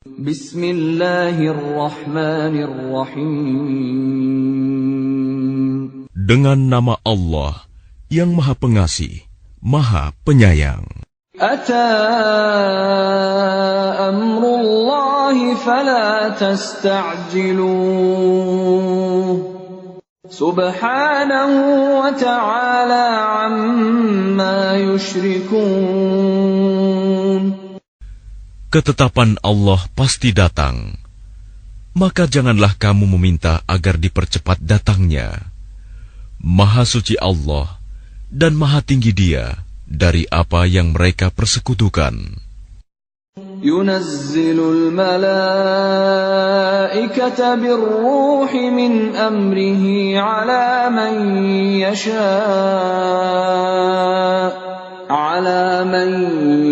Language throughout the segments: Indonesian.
Bismillahirrahmanirrahim. Dengan nama Allah yang Maha Pengasih, Maha Penyayang. Ata amrullahi fala tasta'jiluh. Subhanahu wa ta'ala amma yushrikun Ketetapan Allah pasti datang. Maka janganlah kamu meminta agar dipercepat datangnya. Maha suci Allah dan maha tinggi Dia dari apa yang mereka persekutukan. ينزل الملائكة بالروح من أمره على من يشاء على من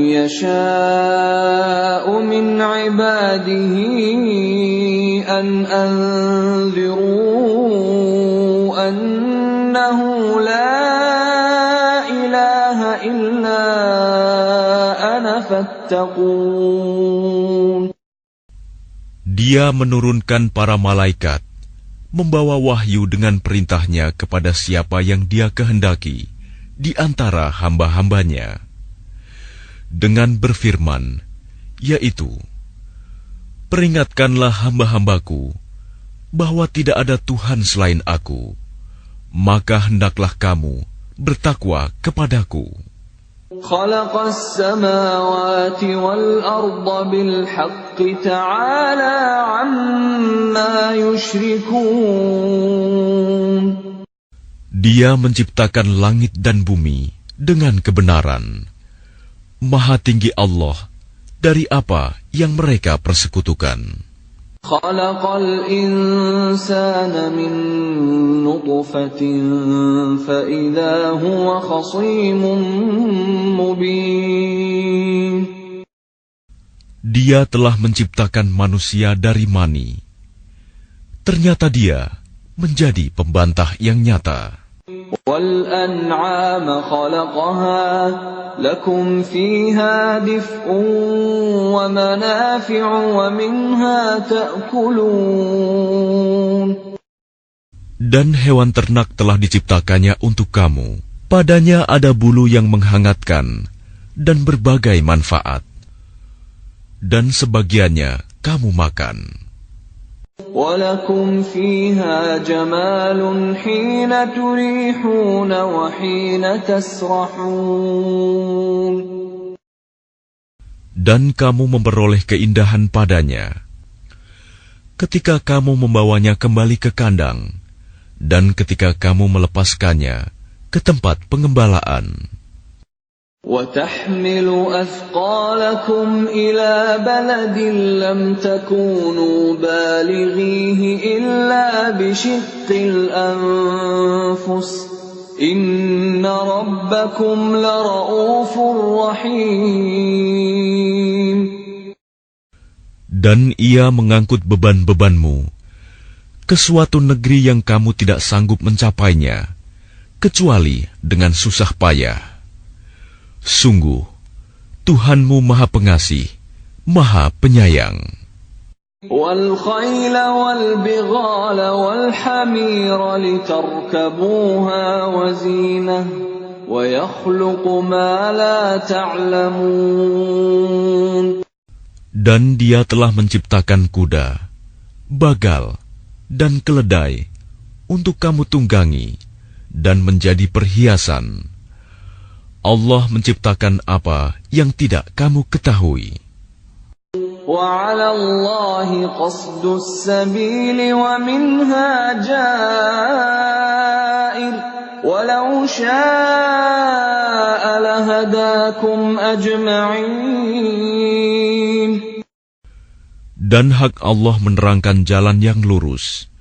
يشاء من عباده أن أنذروا أنه لا إله إلا أنا فاتقون Dia menurunkan para malaikat, membawa wahyu dengan perintahnya kepada siapa yang dia kehendaki di antara hamba-hambanya. Dengan berfirman, yaitu, Peringatkanlah hamba-hambaku bahwa tidak ada Tuhan selain aku, maka hendaklah kamu bertakwa kepadaku. خلق السماوات والأرض بالحق تعالى عما يشركون Dia menciptakan langit dan bumi dengan kebenaran. Maha tinggi Allah dari apa yang mereka persekutukan. Dia telah menciptakan manusia dari mani. Ternyata dia menjadi pembantah yang nyata. والأنعام خلقها لكم فيها دفء ومنافع ومنها تأكلون Dan hewan ternak telah diciptakannya untuk kamu. Padanya ada bulu yang menghangatkan dan berbagai manfaat. Dan sebagiannya kamu makan. ولكم فيها جمال حين تريحون وحين تسرحون Dan kamu memperoleh keindahan padanya. Ketika kamu membawanya kembali ke kandang, dan ketika kamu melepaskannya ke tempat pengembalaan. وتحمل أثقالكم إلى بلد لم تكونوا بالغيه إلا بشق الأنفس إن ربكم لرؤوف رحيم Dan ia mengangkut beban-bebanmu ke suatu negeri yang kamu tidak sanggup mencapainya, kecuali dengan susah payah. Sungguh, Tuhanmu Maha Pengasih, Maha Penyayang. Dan dia telah menciptakan kuda, bagal, dan keledai untuk kamu tunggangi dan menjadi perhiasan. Allah menciptakan apa yang tidak kamu ketahui. وعلى الله قصد السبيل ومنها جائر ولو شاء لهداكم أجمعين Dan hak Allah menerangkan jalan yang lurus,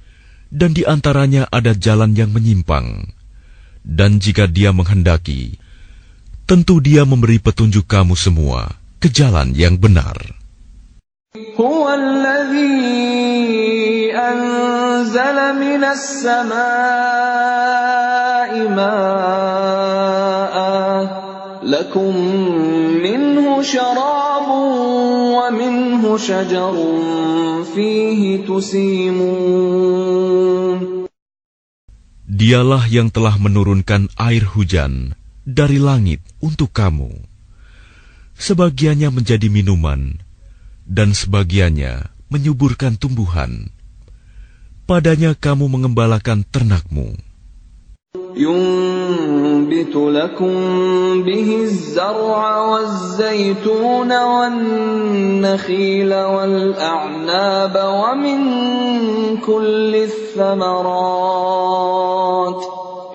dan di antaranya ada jalan yang menyimpang. Dan jika dia menghendaki, tentu dia memberi petunjuk kamu semua ke jalan yang benar. هو الذي أنزل من السماء ماء لكم منه شراب ومنه شجر فيه تسيمون Dialah yang telah menurunkan air hujan dari langit untuk kamu. Sebagiannya menjadi minuman, dan sebagiannya menyuburkan tumbuhan. Padanya kamu mengembalakan ternakmu. ينبت لكم به الزرع والزيتون والنخيل والأعناب ومن كل الثمرات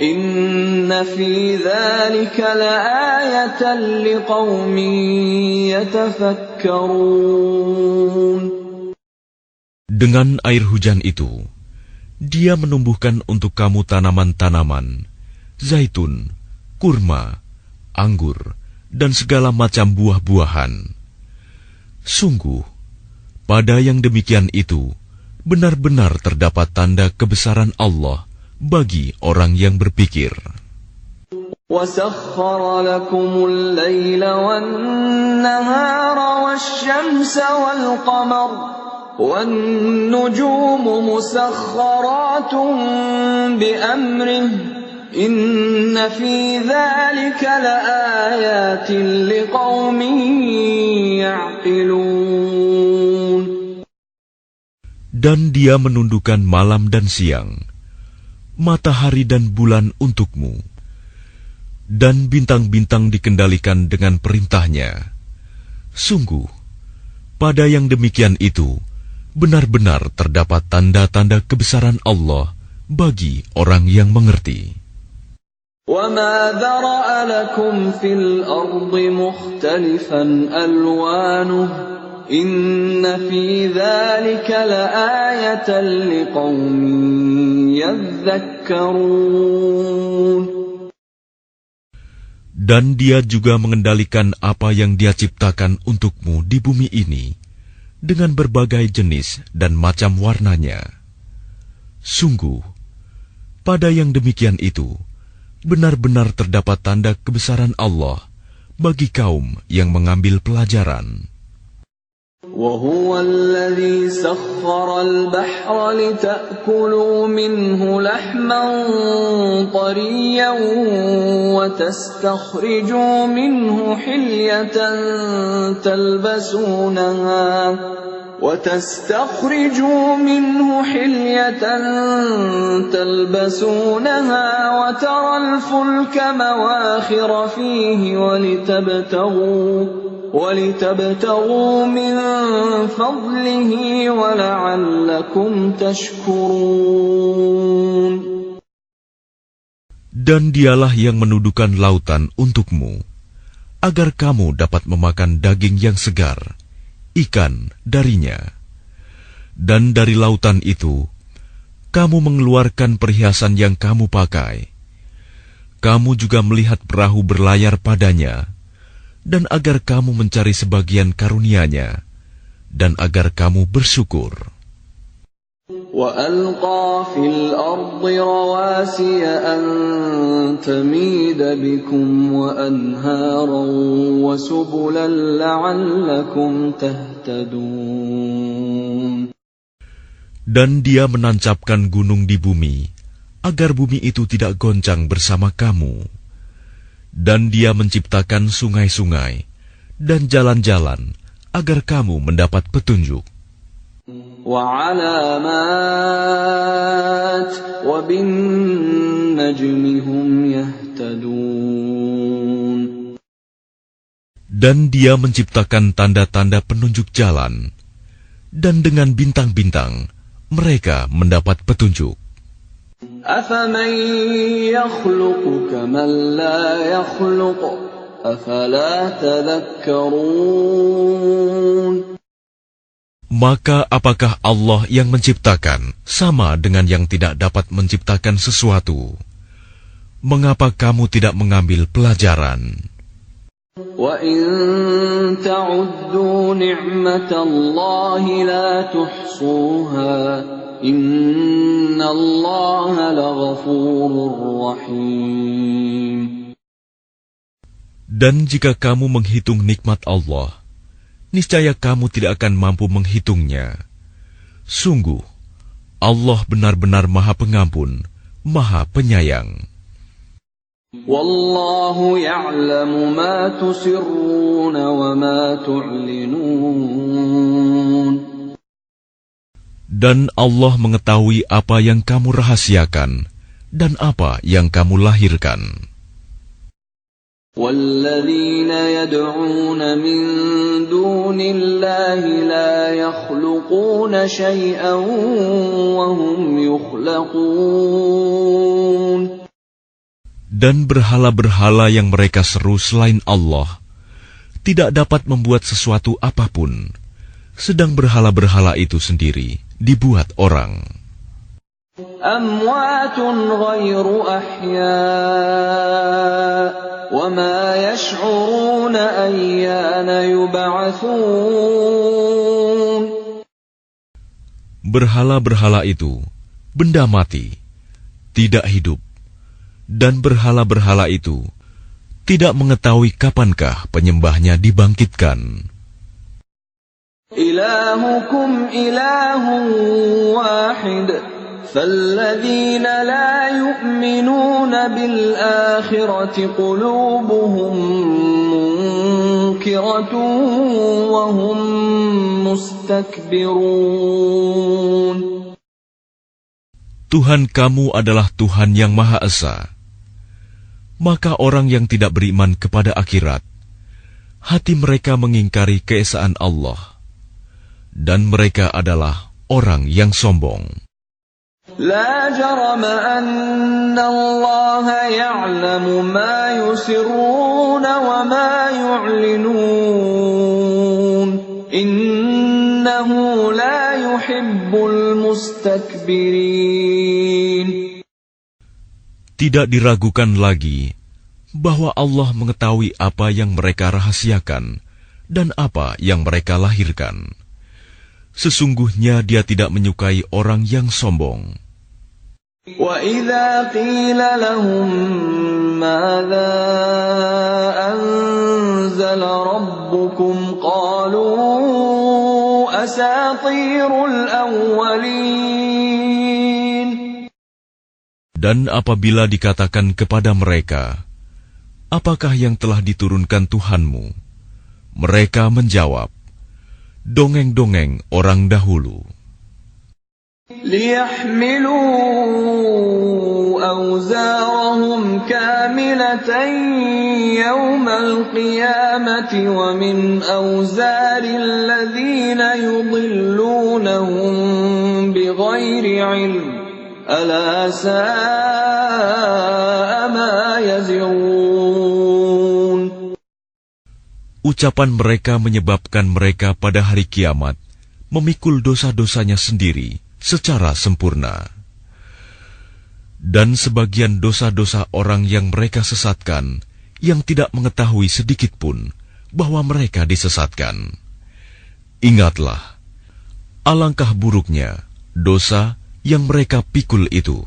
Inna fi dhalika laayatan liqawmi yatafakkarun. Dengan air hujan itu, dia menumbuhkan untuk kamu tanaman-tanaman, zaitun, kurma, anggur, dan segala macam buah-buahan. Sungguh, pada yang demikian itu, benar-benar terdapat tanda kebesaran Allah – bagi orang yang berpikir. وسخر لكم الليل والنهار والشمس والقمر والنجوم مسخرات بأمره إن في ذلك لآيات لقوم يعقلون Dan dia menundukkan malam dan siang, matahari dan bulan untukmu, dan bintang-bintang dikendalikan dengan perintahnya. Sungguh, pada yang demikian itu, benar-benar terdapat tanda-tanda kebesaran Allah bagi orang yang mengerti. وما ذرأ لكم في الأرض مختلفا ألوانه Inna fi dhalika. Dan dia juga mengendalikan apa yang dia ciptakan untukmu di bumi ini dengan berbagai jenis dan macam warnanya. Sungguh, pada yang demikian itu, benar-benar terdapat tanda kebesaran Allah bagi kaum yang mengambil pelajaran. وهو الذي سخر البحر لتأكلوا منه لحما طريا وتستخرجوا منه حلية تلبسونها. وتستخرجوا منه حلية تلبسونها وترى الفلك مواخر فيه ولتبتغوا ولتبتغوا من فضله ولعلكم تشكرون Dan dialah yang menuduhkan lautan untukmu, agar kamu dapat memakan daging yang segar, ikan darinya. Dan dari lautan itu, kamu mengeluarkan perhiasan yang kamu pakai. Kamu juga melihat perahu berlayar padanya, dan agar kamu mencari sebagian karunia-Nya, dan agar kamu bersyukur. وألقى في الأرض رواسي أن تميد بكم وأنهارا وسبلا لعلكم تهتدون Dan dia menancapkan gunung di bumi, agar bumi itu tidak goncang bersama kamu. Dan dia menciptakan sungai-sungai dan jalan-jalan, agar kamu mendapat petunjuk. وعلامات وبالنجم هم يهتدون Dan dia menciptakan tanda-tanda penunjuk jalan, dan dengan bintang-bintang mereka mendapat petunjuk. أفمن يخلق كمن لا يخلق أفلا تذكرون Maka apakah Allah yang menciptakan sama dengan yang tidak dapat menciptakan sesuatu? Mengapa kamu tidak mengambil pelajaran? وإن تعدوا نعمة الله لا تحصوها إن الله لغفور رحيم Dan jika kamu menghitung nikmat Allah, niscaya kamu tidak akan mampu menghitungnya. Sungguh, Allah benar-benar Maha Pengampun, Maha Penyayang. Wallahu ya'lamu ma tusirruna wa ma tu'linun. Dan Allah mengetahui apa yang kamu rahasiakan dan apa yang kamu lahirkan. والذين يدعون من دون الله لا يخلقون شيئا وهم يخلقون Dan berhala-berhala yang mereka seru selain Allah tidak dapat membuat sesuatu apapun, sedang berhala-berhala itu sendiri dibuat orang. أموات غير أحياء وما يشعرون أيان يبعثون Berhala-berhala itu benda mati, tidak hidup, dan berhala-berhala itu tidak mengetahui kapankah penyembahnya dibangkitkan. إلهكم إله واحد فالذين لا يؤمنون بالآخرة قلوبهم منكرة وهم مستكبرون Tuhan kamu adalah Tuhan yang Maha Esa. Maka orang yang tidak beriman kepada akhirat, hati mereka mengingkari keesaan Allah, dan mereka adalah orang yang sombong. لا جرم أن الله يعلم ما يسرون وما يعلنون إنه لا يحب المستكبرين Tidak diragukan lagi bahwa Allah mengetahui apa yang mereka rahasiakan dan apa yang mereka lahirkan. Sesungguhnya Dia tidak menyukai orang yang sombong. وإذا قيل لهم ماذا أنزل ربكم قالوا أساطير الأولين Dan apabila dikatakan kepada mereka, "Apakah yang telah diturunkan Tuhanmu?" Mereka menjawab, "Dongeng-dongeng orang dahulu." ليحملوا أوزارهم كاملة يوم القيامة ومن أوزار الذين يضلونهم بغير علم ألا ساء ما يزرون Ucapan mereka menyebabkan mereka pada hari kiamat memikul dosa-dosanya sendiri secara sempurna. Dan sebagian dosa-dosa orang yang mereka sesatkan, yang tidak mengetahui sedikit pun bahwa mereka disesatkan. Ingatlah, alangkah buruknya dosa yang mereka pikul itu.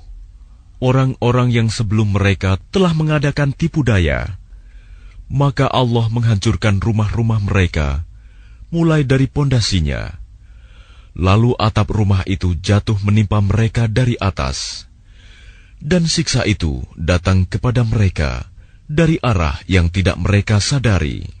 orang-orang yang sebelum mereka telah mengadakan tipu daya, maka Allah menghancurkan rumah-rumah mereka, mulai dari pondasinya. Lalu atap rumah itu jatuh menimpa mereka dari atas, dan siksa itu datang kepada mereka dari arah yang tidak mereka sadari.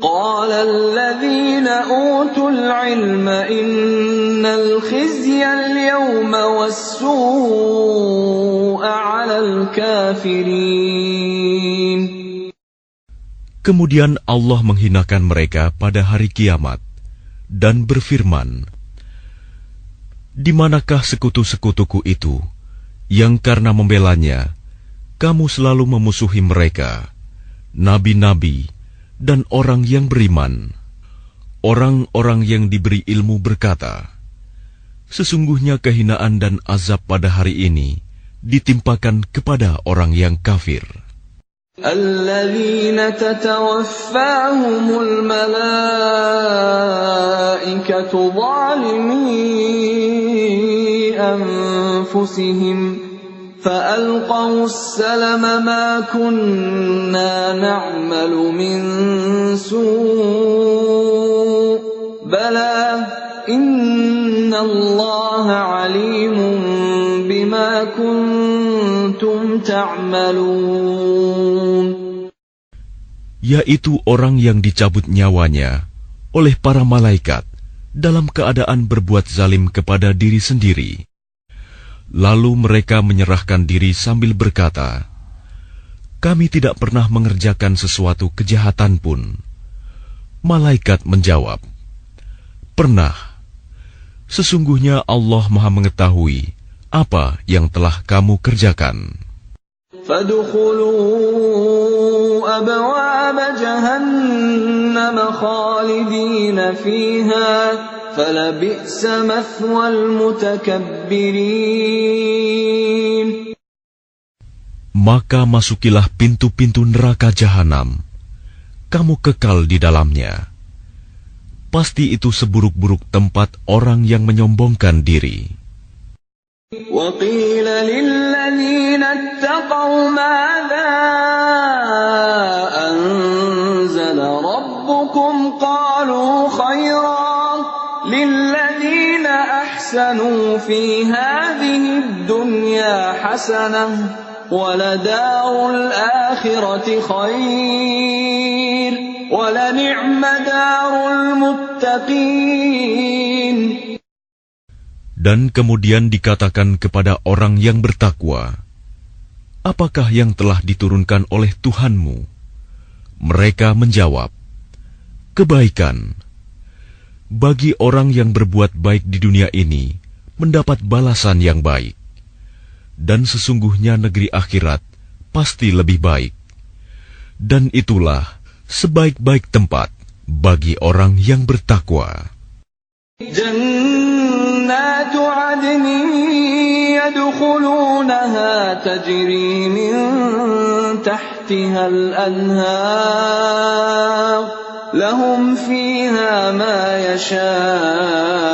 قال الذين أوتوا العلم إن الخزي اليوم والسوء على الكافرين Kemudian Allah menghinakan mereka pada hari kiamat dan berfirman, Di manakah sekutu-sekutuku itu yang karena membelanya kamu selalu memusuhi mereka, nabi-nabi dan orang yang beriman? Orang-orang yang diberi ilmu berkata, Sesungguhnya kehinaan dan azab pada hari ini ditimpakan kepada orang yang kafir. الذين تتوفاهم الملائكة ظالمي أنفسهم فألقوا السلم ما كنا نعمل من سوء بلى إن الله عليم بما كنتم تعملون yaitu orang yang dicabut nyawanya oleh para malaikat dalam keadaan berbuat zalim kepada diri sendiri. Lalu mereka menyerahkan diri sambil berkata, "Kami tidak pernah mengerjakan sesuatu kejahatan pun." Malaikat menjawab, "Pernah. Sesungguhnya Allah Maha Mengetahui apa yang telah kamu kerjakan." فادخلوا أبواب جهنم خالدين فيها فلبئس مثوى المتكبرين Maka masukilah pintu-pintu neraka jahanam. Kamu kekal di dalamnya. Pasti itu seburuk-buruk tempat orang yang menyombongkan diri. أحسنوا في هذه الدنيا حسنة ولدار الآخرة خير ولنعم دار المتقين Dan kemudian dikatakan kepada orang yang bertakwa, "Apakah yang telah diturunkan oleh Tuhanmu?" Mereka menjawab, "Kebaikan." Bagi orang yang berbuat baik di dunia ini, mendapat balasan yang baik, dan sesungguhnya negeri akhirat pasti lebih baik, dan itulah sebaik-baik tempat bagi orang yang bertakwa. جنات عدن يدخلونها تجري من تحتها الأنهار لهم فيها ما يشاءون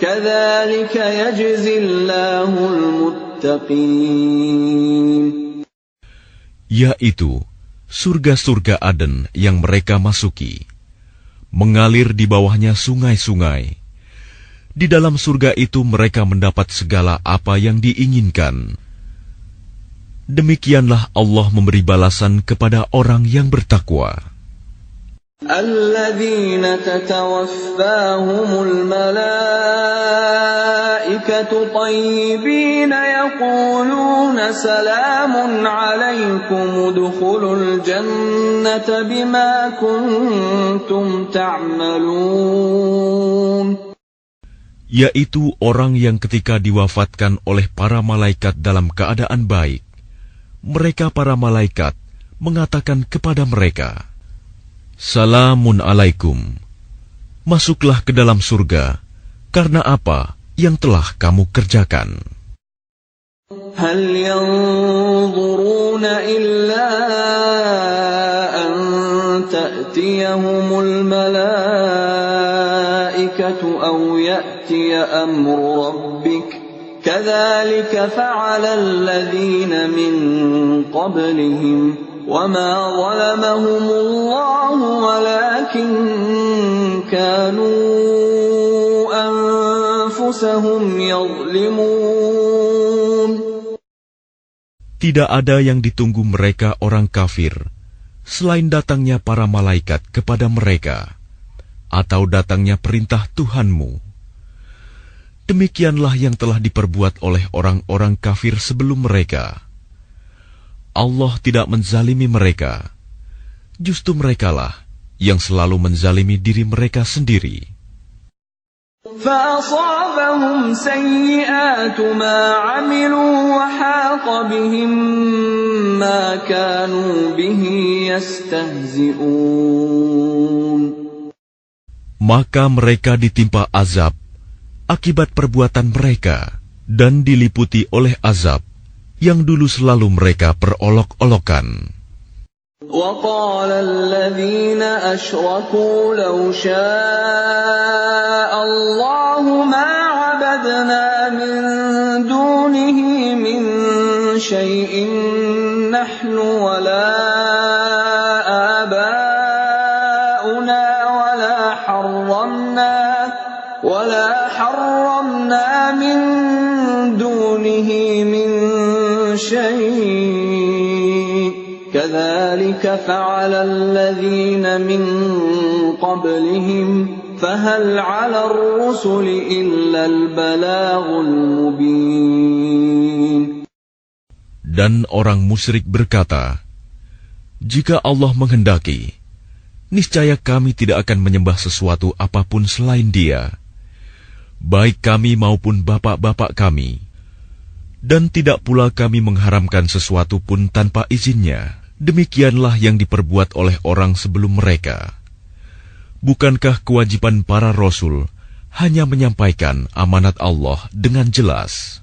كذلك يجزي الله المتقين yaitu surga-surga Aden yang mereka masuki. Mengalir di bawahnya sungai-sungai. Di dalam surga itu mereka mendapat segala apa yang diinginkan. Demikianlah Allah memberi balasan kepada orang yang bertakwa. الذين تتوفاهم الملائكة طيبين يقولون سلام عليكم ادخلوا الجنة بما كنتم تعملون Yaitu orang yang ketika diwafatkan oleh para malaikat dalam keadaan baik, mereka para malaikat mengatakan kepada mereka, Salamun alaikum. Masuklah ke dalam surga karena apa yang telah kamu kerjakan. هل ينظرون إلا أن تأتيهم الملائكة أو يأتي أمر ربك كذلك فعل الذين من قبلهم وما ظلمهم الله ولكن كانوا أنفسهم يظلمون Tidak ada yang ditunggu mereka orang kafir selain datangnya para malaikat kepada mereka atau datangnya perintah Tuhanmu. Demikianlah yang telah diperbuat oleh orang-orang kafir sebelum mereka. Allah tidak menzalimi mereka. Justru merekalah yang selalu menzalimi diri mereka sendiri. فأصابهم سيئات ما عملوا وحاق بهم ما كانوا به يستهزئون Maka mereka ditimpa azab akibat perbuatan mereka dan diliputi oleh azab yang dulu selalu mereka perolok-olokan. وقال الذين أشركوا لو شاء الله ما عبدنا من دونه من شيء نحن ولا من دونه من شيء كذلك فعل الذين من قبلهم فهل على الرسل إلا البلاغ المبين Dan orang musyrik berkata, Jika Allah menghendaki, niscaya kami tidak akan menyembah sesuatu apapun selain dia, baik kami maupun bapak-bapak kami, dan tidak pula kami mengharamkan sesuatu pun tanpa izinnya. Demikianlah yang diperbuat oleh orang sebelum mereka. Bukankah kewajiban para rasul hanya menyampaikan amanat Allah dengan jelas?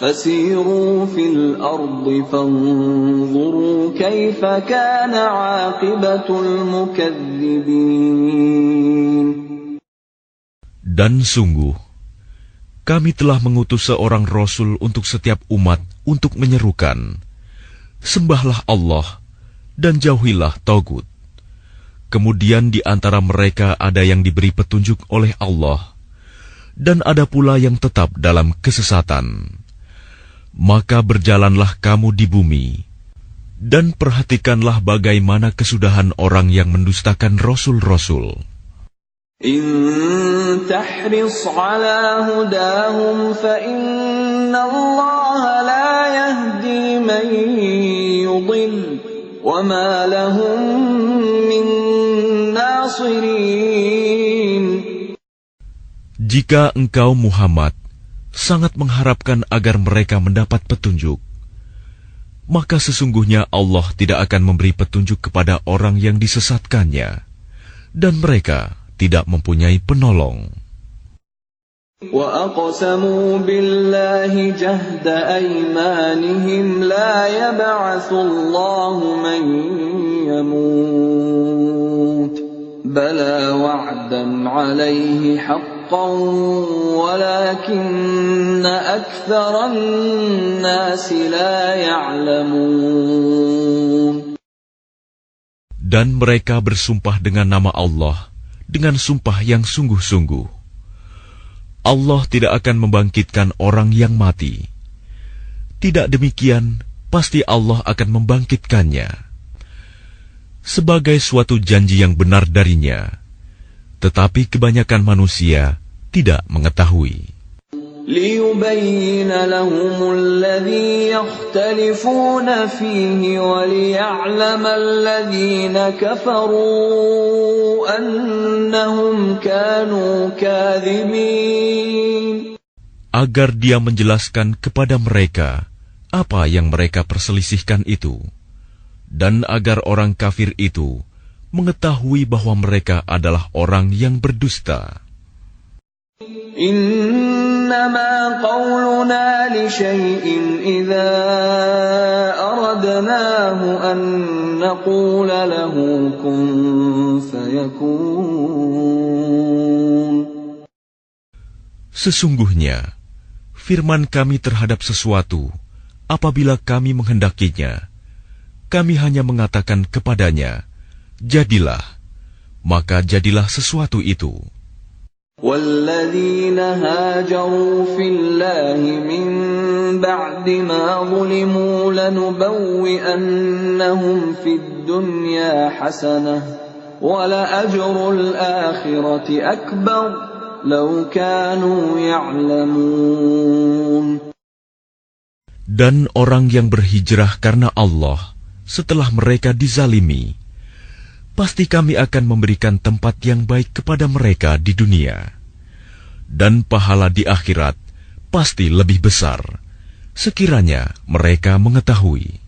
فسيروا في الأرض فانظروا كيف كان عاقبة المكذبين Dan sungguh, kami telah mengutus seorang Rasul untuk setiap umat untuk menyerukan, Sembahlah Allah dan jauhilah Togut. Kemudian di antara mereka ada yang diberi petunjuk oleh Allah, dan ada pula yang tetap dalam kesesatan maka berjalanlah kamu di bumi, dan perhatikanlah bagaimana kesudahan orang yang mendustakan rasul-rasul. Jika engkau Muhammad sangat mengharapkan agar mereka mendapat petunjuk, maka sesungguhnya Allah tidak akan memberi petunjuk kepada orang yang disesatkannya, dan mereka tidak mempunyai penolong. وأقسموا بالله جهد أيمانهم لا يبعث الله من يموت بلى وعدا عليه حقا ولكن أكثر الناس لا يعلمون Dan mereka bersumpah dengan nama Allah dengan sumpah yang sungguh-sungguh. Allah tidak akan membangkitkan orang yang mati. Tidak demikian, pasti Allah akan membangkitkannya sebagai suatu janji yang benar darinya. Tetapi kebanyakan manusia tidak mengetahui. ليبين لهم الذي يختلفون فيه وليعلم الذين كفروا أنهم كانوا كاذبين agar dia menjelaskan kepada mereka apa yang mereka perselisihkan itu, dan agar orang kafir itu mengetahui bahwa mereka adalah orang yang berdusta. إنما قولنا لشيء إذا أردناه أن نقول له كن فيكون Sesungguhnya, firman kami terhadap sesuatu, apabila kami menghendakinya, kami hanya mengatakan kepadanya, "Jadilah," maka jadilah sesuatu itu. والذين هاجروا في الله من بعد ما ظلموا لنبوئنهم في الدنيا حسنة ولأجر الآخرة أكبر لو كانوا يعلمون Dan orang yang berhijrah karena Allah setelah mereka dizalimi, pasti kami akan memberikan tempat yang baik kepada mereka di dunia. Dan pahala di akhirat pasti lebih besar, sekiranya mereka mengetahui.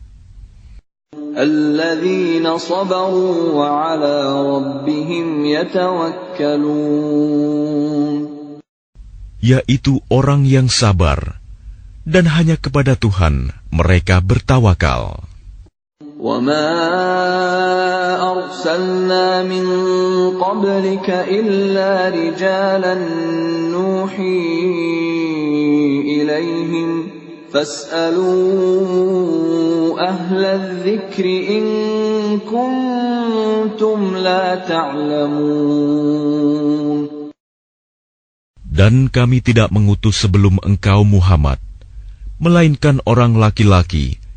Yaitu orang yang sabar, dan hanya kepada Tuhan mereka bertawakal. وما أرسلنا من قبلك إلا رجالا نوحي إليهم فاسألوا أهل الذكر إن كنتم لا تعلمون Dan kami tidak mengutus sebelum engkau Muhammad, melainkan orang laki-laki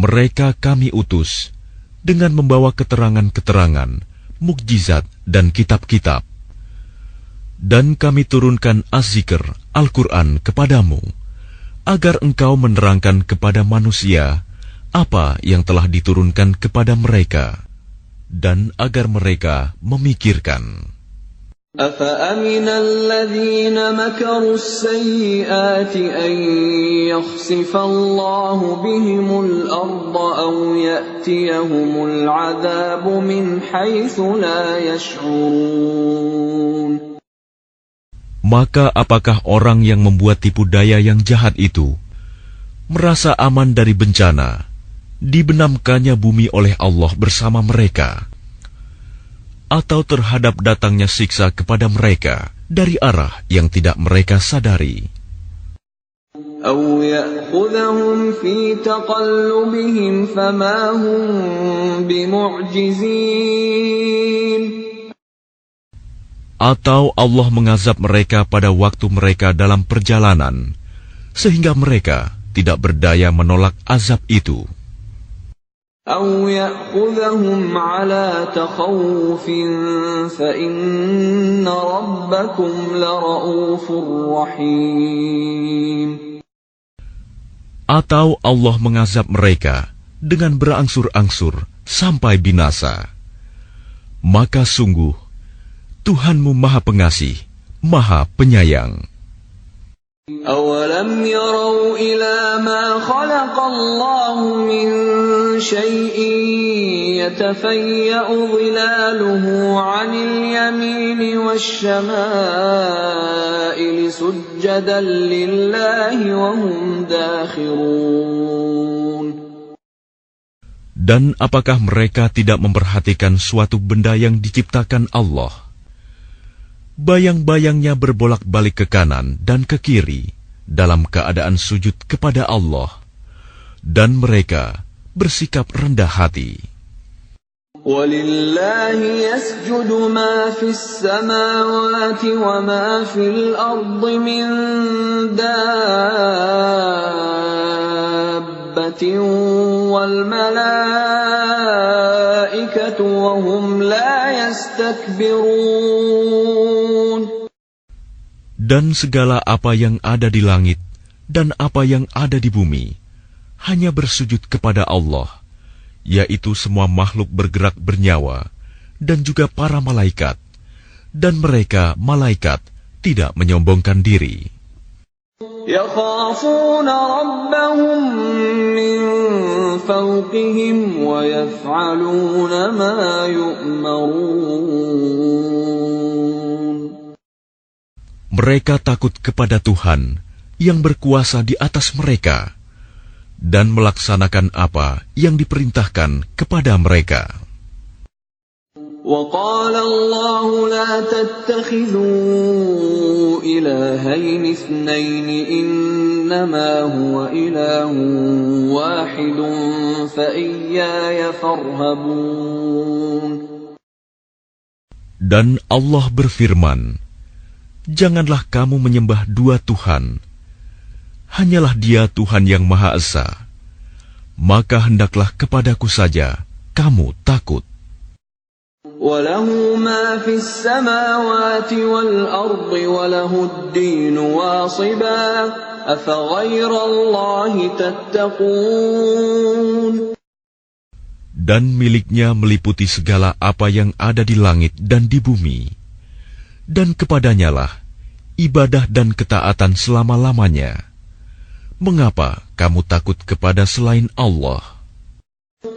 mereka kami utus dengan membawa keterangan-keterangan, mukjizat, dan kitab-kitab. Dan kami turunkan az-zikr, Al-Quran kepadamu, agar engkau menerangkan kepada manusia apa yang telah diturunkan kepada mereka, dan agar mereka memikirkan. أفأمن الذين مكروا السيئات أن يخسف الله بهم الأرض أو يأتيهم العذاب من حيث لا يشعرون Maka apakah orang yang membuat tipu daya yang jahat itu merasa aman dari bencana, dibenamkannya bumi oleh Allah bersama mereka, atau terhadap datangnya siksa kepada mereka dari arah yang tidak mereka sadari. Atau Allah mengazab mereka pada waktu mereka dalam perjalanan, sehingga mereka tidak berdaya menolak azab itu. أو يأخذهم على تخوف فإن ربكم لرؤوف رحيم Atau Allah mengazab mereka dengan berangsur-angsur sampai binasa. Maka sungguh, Tuhanmu Maha Pengasih, Maha Penyayang. أولم يروا إلى ما خلق الله من شيء يتفيأ ظلاله عن اليمين والشمائل سجدا لله وهم داخرون Dan apakah mereka tidak memperhatikan suatu benda yang diciptakan Allah? Bayang-bayangnya berbolak-balik ke kanan dan ke kiri dalam keadaan sujud kepada Allah, dan mereka bersikap rendah hati. Dan segala apa yang ada di langit dan apa yang ada di bumi hanya bersujud kepada Allah, yaitu semua makhluk bergerak bernyawa dan juga para malaikat, dan mereka malaikat tidak menyombongkan diri. Mereka takut kepada Tuhan yang berkuasa di atas mereka dan melaksanakan apa yang diperintahkan kepada mereka. وقال الله لا تتخذوا إلهين اثنين إنما هو إله واحد فإياي فارهبون Dan Allah berfirman, Janganlah kamu menyembah dua Tuhan, hanyalah dia Tuhan yang Maha Esa. Maka hendaklah kepadaku saja kamu takut. وله ما في السماوات والأرض وله الدين واصبا أفغير الله تتقون Dan miliknya meliputi segala apa yang ada di langit dan di bumi. Dan kepadanyalah ibadah dan ketaatan selama-lamanya. Mengapa kamu takut kepada selain Allah?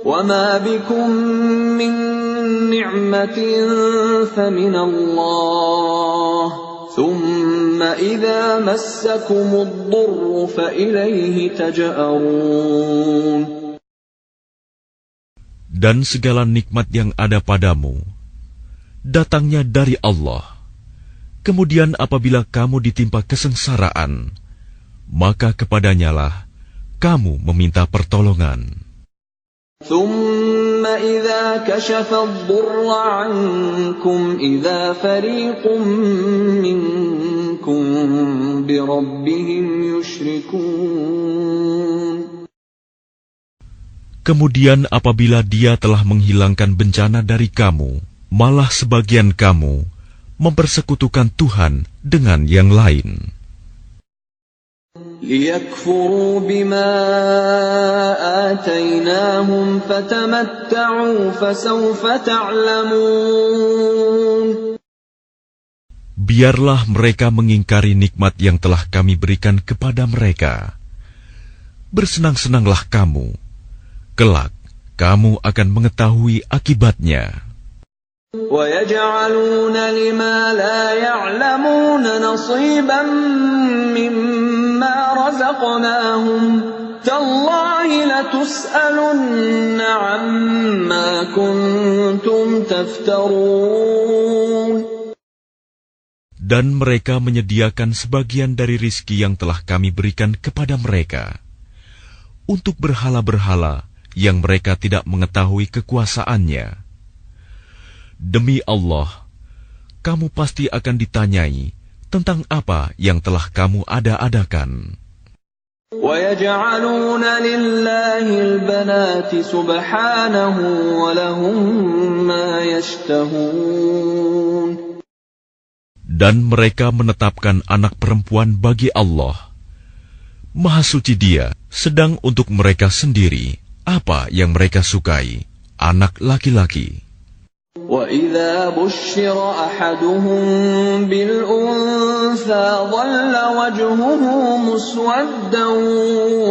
وما بكم من نعمة فمن الله ثم إذا مسكم الضر فإليه تجأرون Dan segala nikmat yang ada padamu, datangnya dari Allah. Kemudian apabila kamu ditimpa kesengsaraan, maka kepadanyalah kamu meminta pertolongan. ثم إذا كشف الضر عنكم إذا فريق منكم بربهم يشركون Kemudian apabila dia telah menghilangkan bencana dari kamu, malah sebagian kamu mempersekutukan Tuhan dengan yang lain. ليكفروا بما آتيناهم فتمتعوا فسوف تعلمون Biarlah mereka mengingkari nikmat yang telah kami berikan kepada mereka. Bersenang-senanglah kamu. Kelak, kamu akan mengetahui akibatnya. ويجعلون لما لا يعلمون نصيبا مما رزقناهم تالله لتسألن عما كنتم تفترون Dan mereka menyediakan sebagian dari rizki yang telah kami berikan kepada mereka untuk berhala-berhala yang mereka tidak mengetahui kekuasaannya. Demi Allah, kamu pasti akan ditanyai tentang apa yang telah kamu ada-adakan. ويجعلون لله البنات سبحانه ولهم ما يشتهون Dan mereka menetapkan anak perempuan bagi Allah. Maha suci dia, sedang untuk mereka sendiri, apa yang mereka sukai, anak laki-laki. وإذا بشر أحدهم بالأنثى ظل وجهه مسودا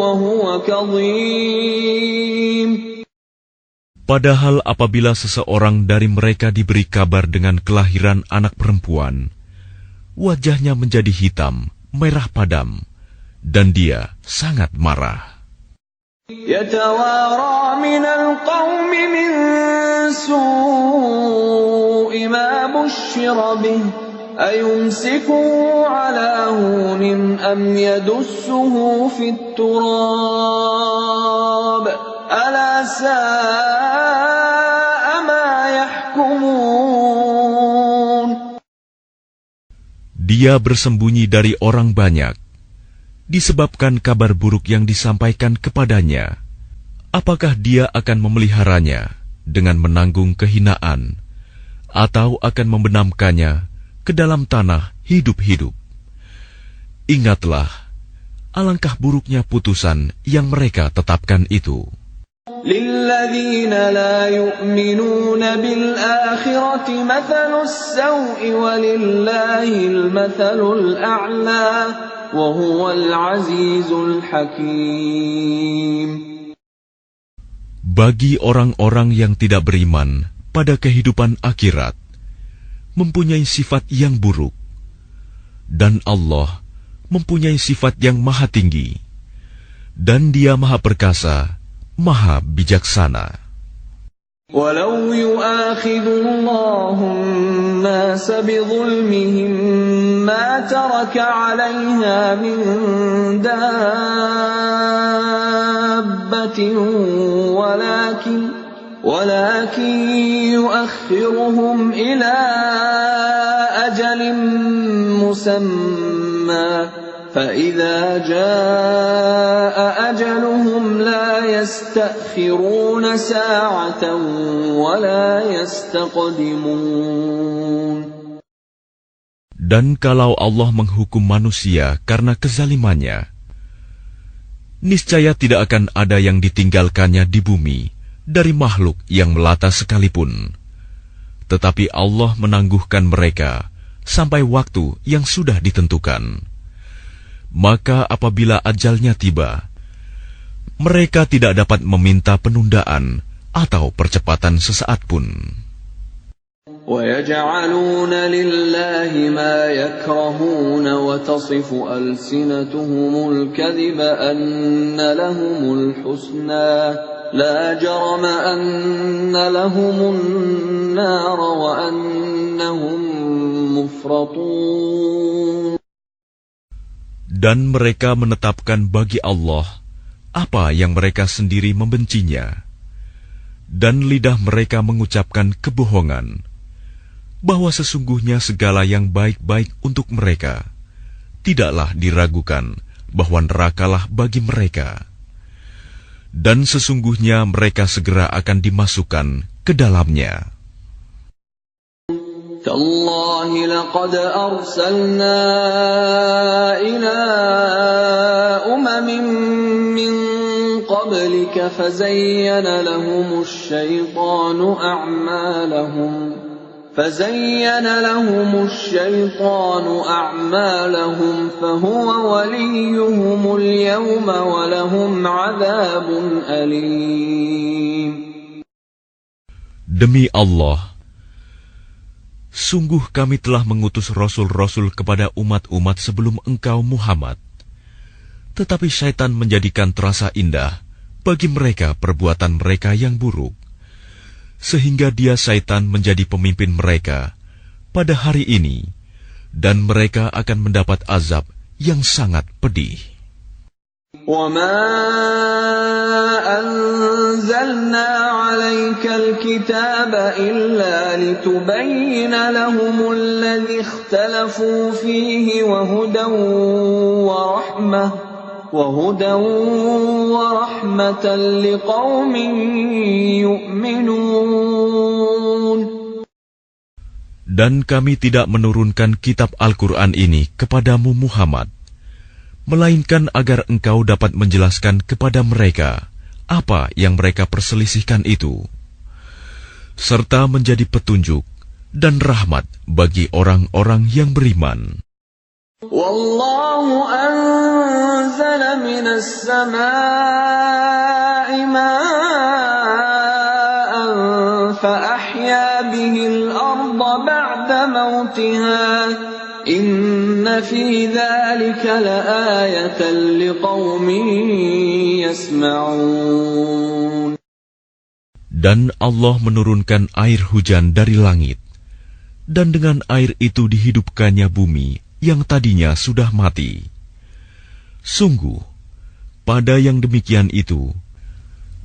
وهو كظيم Padahal apabila seseorang dari mereka diberi kabar dengan kelahiran anak perempuan, wajahnya menjadi hitam, merah padam, dan dia sangat marah. يتوارى من القوم من سوء ما بشر به أيمسكه على هون أم يدسه في التراب ألا ساء ما يحكمون Dia bersembunyi dari orang banyak, disebabkan kabar buruk yang disampaikan kepadanya. Apakah dia akan memeliharanya dengan menanggung kehinaan, atau akan membenamkannya ke dalam tanah hidup-hidup? Ingatlah, alangkah buruknya putusan yang mereka tetapkan itu. للذين لا يؤمنون بالآخرة مثل السوء ولله المثل الأعلى وهو العزيز الحكيم Bagi orang-orang yang tidak beriman pada kehidupan akhirat, mempunyai sifat yang buruk, Dan Allah mempunyai sifat yang maha tinggi. Dan dia maha perkasa, maha bijaksana. ولو يؤاخذ الله الناس بظلمهم ما ترك عليها من دابة ولكن ولكن يؤخرهم إلى أجل مسمى فإذا جاء أجلهم لا يستأخرون ساعة ولا يستقدمون Dan kalau Allah menghukum manusia karena kezalimannya, niscaya tidak akan ada yang ditinggalkannya di bumi dari makhluk yang melata sekalipun. Tetapi Allah menangguhkan mereka sampai waktu yang sudah ditentukan. Maka apabila ajalnya tiba, mereka tidak dapat meminta penundaan atau percepatan sesaat pun. ويجعلون لله ما يكرهون وتصف ألسنتهم الكذب أن لهم الحسنى لا جرم أن لهم النار وأنهم مفرطون dan mereka menetapkan bagi Allah apa yang mereka sendiri membencinya. Dan lidah mereka mengucapkan kebohongan, bahwa sesungguhnya segala yang baik-baik untuk mereka, tidaklah diragukan bahwa nerakalah bagi mereka. Dan sesungguhnya mereka segera akan dimasukkan ke dalamnya. تالله لقد أرسلنا إلى أمم من قبلك فزين لهم الشيطان أعمالهم فزين لهم الشيطان أعمالهم فهو وليهم اليوم ولهم عذاب أليم. Demi Allah, sungguh kami telah mengutus rasul-rasul kepada umat-umat sebelum engkau Muhammad. Tetapi syaitan menjadikan terasa indah bagi mereka perbuatan mereka yang buruk. Sehingga dia syaitan menjadi pemimpin mereka pada hari ini, dan mereka akan mendapat azab yang sangat pedih. وما أنزلنا عليك الكتاب إلا لتبين لهم الذي اختلفوا فيه وهدى ورحمة وهدى ورحمة لقوم يؤمنون Dan kami tidak menurunkan kitab Al-Quran ini kepadamu Muhammad, melainkan agar engkau dapat menjelaskan kepada mereka apa yang mereka perselisihkan itu, serta menjadi petunjuk dan rahmat bagi orang-orang yang beriman. Wallahu anzala minas samai ma'an fa'ahya bihil arda ba'da mautiha. Dan Allah menurunkan air hujan dari langit. Dan dengan air itu dihidupkannya bumi yang tadinya sudah mati. Sungguh, pada yang demikian itu,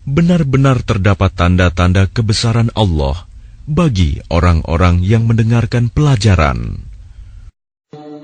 benar-benar terdapat tanda-tanda kebesaran Allah bagi orang-orang yang mendengarkan pelajaran.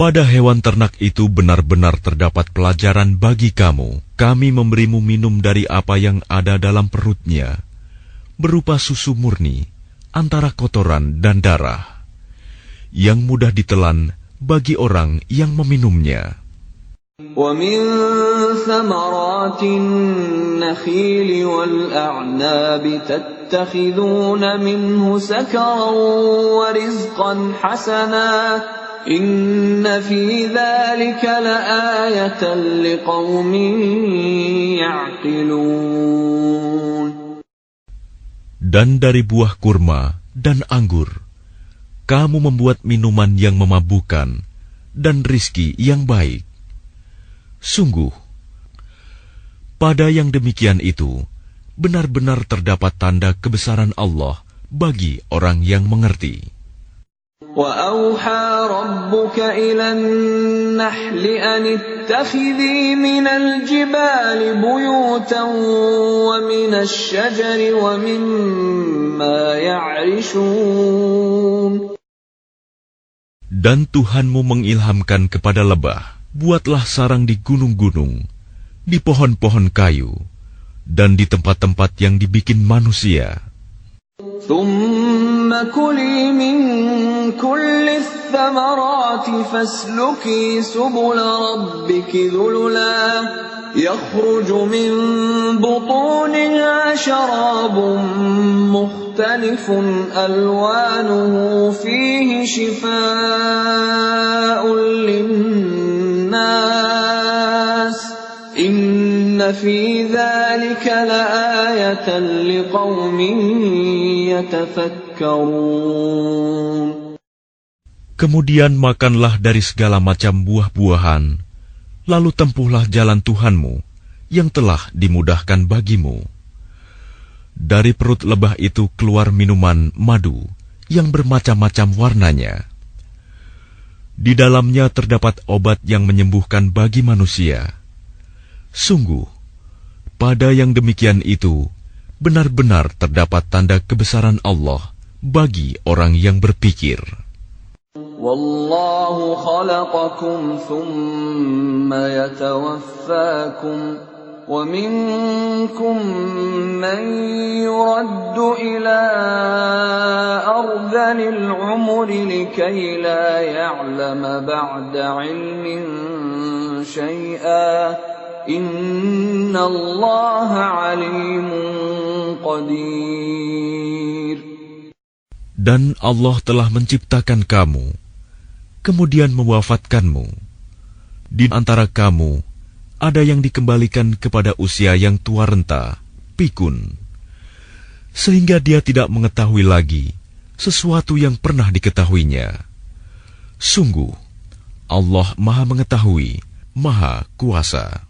pada hewan ternak itu benar-benar terdapat pelajaran bagi kamu. Kami memberimu minum dari apa yang ada dalam perutnya, berupa susu murni, antara kotoran dan darah, yang mudah ditelan bagi orang yang meminumnya. ومن ثمرات النخيل والأعناب تتخذون منه سكرا ورزقا حسنا dan dari buah kurma dan anggur, kamu membuat minuman yang memabukan dan rizki yang baik. Sungguh, pada yang demikian itu, benar-benar terdapat tanda kebesaran Allah bagi orang yang mengerti. وأوحى ربك إلى النحل أن اتخذي من الجبال بيوتا ومن الشجر ومما يعرشون Dan Tuhanmu mengilhamkan kepada lebah buatlah sarang di gunung-gunung, di pohon-pohon kayu, dan di tempat-tempat yang dibikin manusia. ثم كلي من كل الثمرات فاسلكي سبل ربك ذللا. يخرج من بطونها شراب مختلف ألوانه فيه شفاء للناس. إن في ذلك لآية لقوم يتفكرون. Kemudian makanlah dari segala macam buah-buahan, lalu tempuhlah jalan Tuhanmu yang telah dimudahkan bagimu. Dari perut lebah itu keluar minuman madu yang bermacam-macam warnanya. Di dalamnya terdapat obat yang menyembuhkan bagi manusia. Sungguh, pada yang demikian itu benar-benar terdapat tanda kebesaran Allah bagi orang yang berpikir. والله خلقكم ثم يتوفاكم ومنكم من يرد إلى أرذل العمر لكي لا يعلم بعد علم شيئا إن الله عليم قدير Dan Allah telah menciptakan kamu, kemudian mewafatkanmu. Di antara kamu, ada yang dikembalikan kepada usia yang tua renta, pikun, sehingga dia tidak mengetahui lagi sesuatu yang pernah diketahuinya. Sungguh, Allah Maha Mengetahui, Maha Kuasa.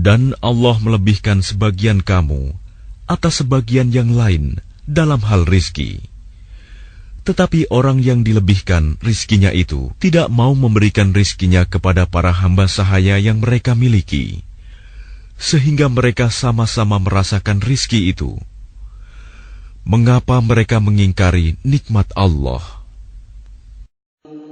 Dan Allah melebihkan sebagian kamu atas sebagian yang lain dalam hal rizki. Tetapi orang yang dilebihkan rizkinya itu tidak mau memberikan rizkinya kepada para hamba sahaya yang mereka miliki, sehingga mereka sama-sama merasakan rizki itu. Mengapa mereka mengingkari nikmat Allah?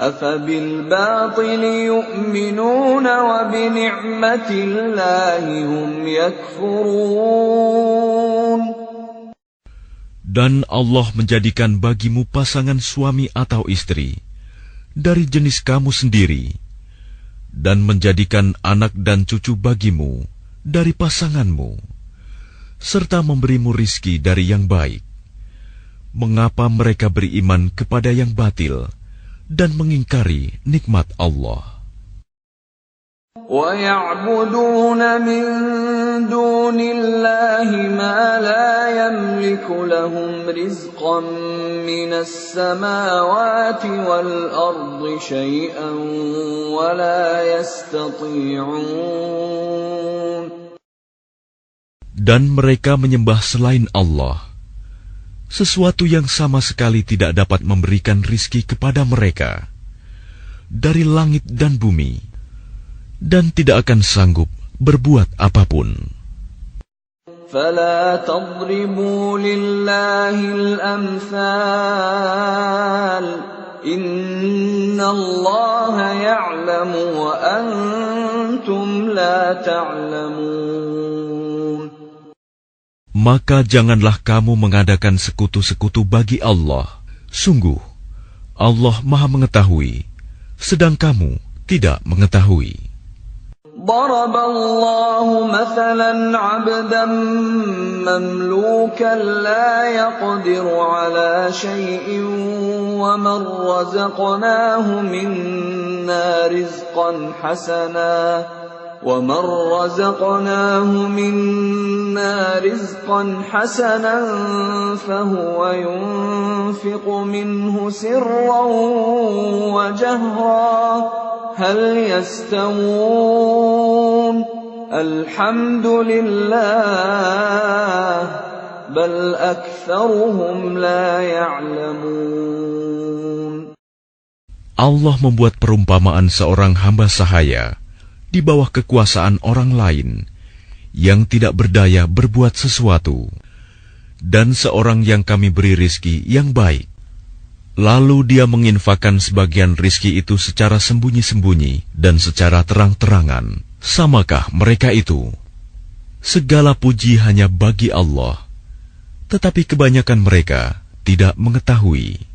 أفبالباطل يؤمنون وبنعمة الله هم يكفرون Dan Allah menjadikan bagimu pasangan suami atau istri dari jenis kamu sendiri, dan menjadikan anak dan cucu bagimu dari pasanganmu, serta memberimu rizki dari yang baik. Mengapa mereka beriman kepada yang batil dan mengingkari nikmat Allah? ويعبدون من دون الله ما لا يملك لهم رزقا من السماوات والأرض شيئا ولا يستطيعون Dan mereka menyembah selain Allah, sesuatu yang sama sekali tidak dapat memberikan rizki kepada mereka dari langit dan bumi dan tidak akan sanggup berbuat apapun. فلا تضربوا لله الأمثال إن الله يعلم وأنتم لا تعلمون Maka janganlah kamu mengadakan sekutu-sekutu bagi Allah. Sungguh, Allah maha mengetahui, sedang kamu tidak mengetahui. ضرب الله مثلا عبدا مملوكا لا يقدر على شيء ومن رزقناه منا رزقا حسنا ومن رزقناه منا رزقا حسنا فهو ينفق منه سرا وجهرا هل يستوون؟ الحمد لله بل أكثرهم لا يعلمون. Allah membuat perumpamaan seorang hamba sahaya. Di bawah kekuasaan orang lain yang tidak berdaya berbuat sesuatu, dan seorang yang kami beri rizki yang baik. Lalu dia menginfakkan sebagian rizki itu secara sembunyi-sembunyi dan secara terang-terangan. Samakah mereka itu? Segala puji hanya bagi Allah, tetapi kebanyakan mereka tidak mengetahui.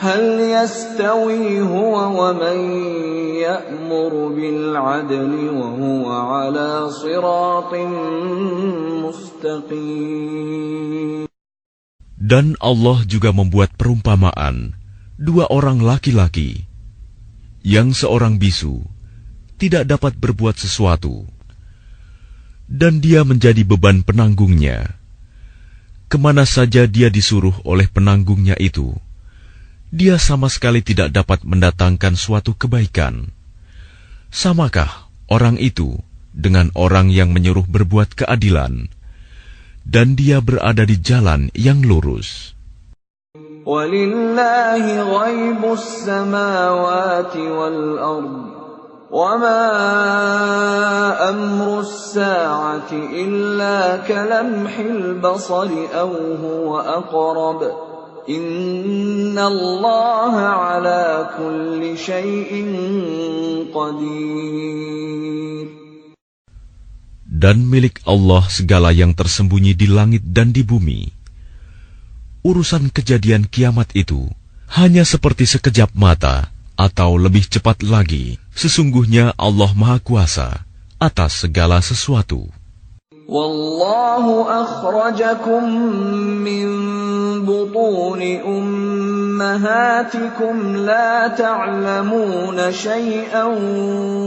هل يستوي هو ومن يأمر بالعدل وهو على صراط مستقيم Dan Allah juga membuat perumpamaan dua orang laki-laki yang seorang bisu tidak dapat berbuat sesuatu dan dia menjadi beban penanggungnya. Kemana saja dia disuruh oleh penanggungnya itu, dia sama sekali tidak dapat mendatangkan suatu kebaikan. Samakah orang itu dengan orang yang menyuruh berbuat keadilan, dan dia berada di jalan yang lurus? ولله غيب السماوات والأرض وما أمر الساعة إلا كلمح البصر أو هو أقرب Innallaha ala kulli shay’in qadir. Dan milik Allah segala yang tersembunyi di langit dan di bumi. Urusan kejadian kiamat itu hanya seperti sekejap mata atau lebih cepat lagi. Sesungguhnya Allah Maha Kuasa atas segala sesuatu. والله أخرجكم من بطون أمهاتكم لا تعلمون شيئا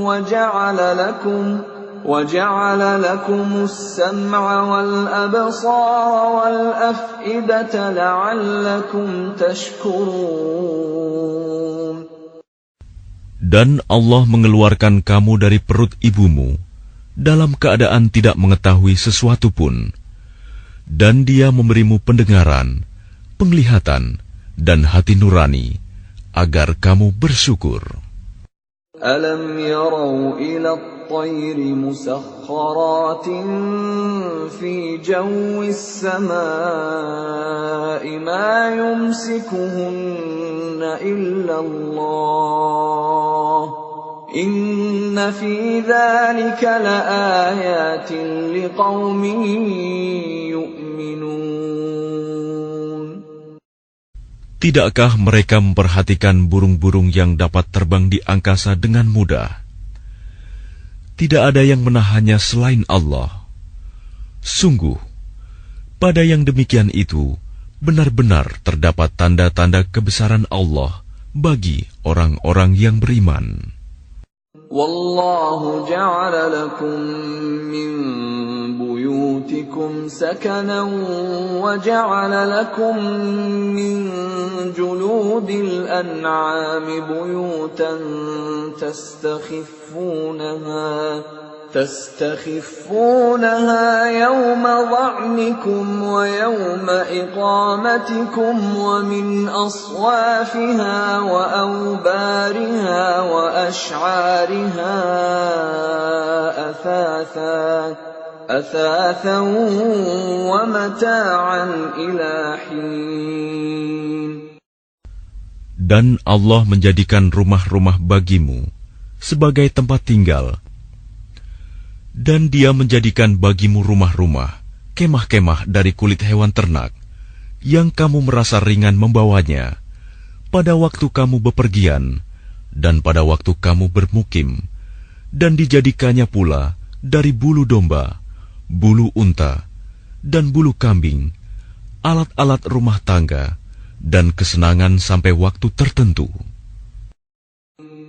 وجعل لكم وجعل لكم السمع والأبصار والأفئدة لعلكم تشكرون Dan Allah mengeluarkan kamu dari perut ibumu dalam keadaan tidak mengetahui sesuatu pun, dan Dia memberimu pendengaran, penglihatan, dan hati nurani agar kamu bersyukur. ألم يروا إلى الطير مسخرات في جو السماء ما يمسكهن إلا الله Tidakkah mereka memperhatikan burung-burung yang dapat terbang di angkasa dengan mudah? Tidak ada yang menahannya selain Allah. Sungguh, pada yang demikian itu benar-benar terdapat tanda-tanda kebesaran Allah bagi orang-orang yang beriman. والله جعل لكم من بيوتكم سكنا وجعل لكم من جلود الأنعام بيوتا تستخفونها تستخفونها يوم ظعنكم ويوم إقامتكم ومن أصوافها وأوبارها وأشعارها أثاثا أثاثا ومتاعا إلى حين Dan Allah menjadikan rumah-rumah bagimu sebagai tempat tinggal dan dia menjadikan bagimu rumah-rumah, kemah-kemah dari kulit hewan ternak, yang kamu merasa ringan membawanya, pada waktu kamu bepergian, dan pada waktu kamu bermukim, dan dijadikannya pula dari bulu domba, bulu unta, dan bulu kambing, alat-alat rumah tangga, dan kesenangan sampai waktu tertentu.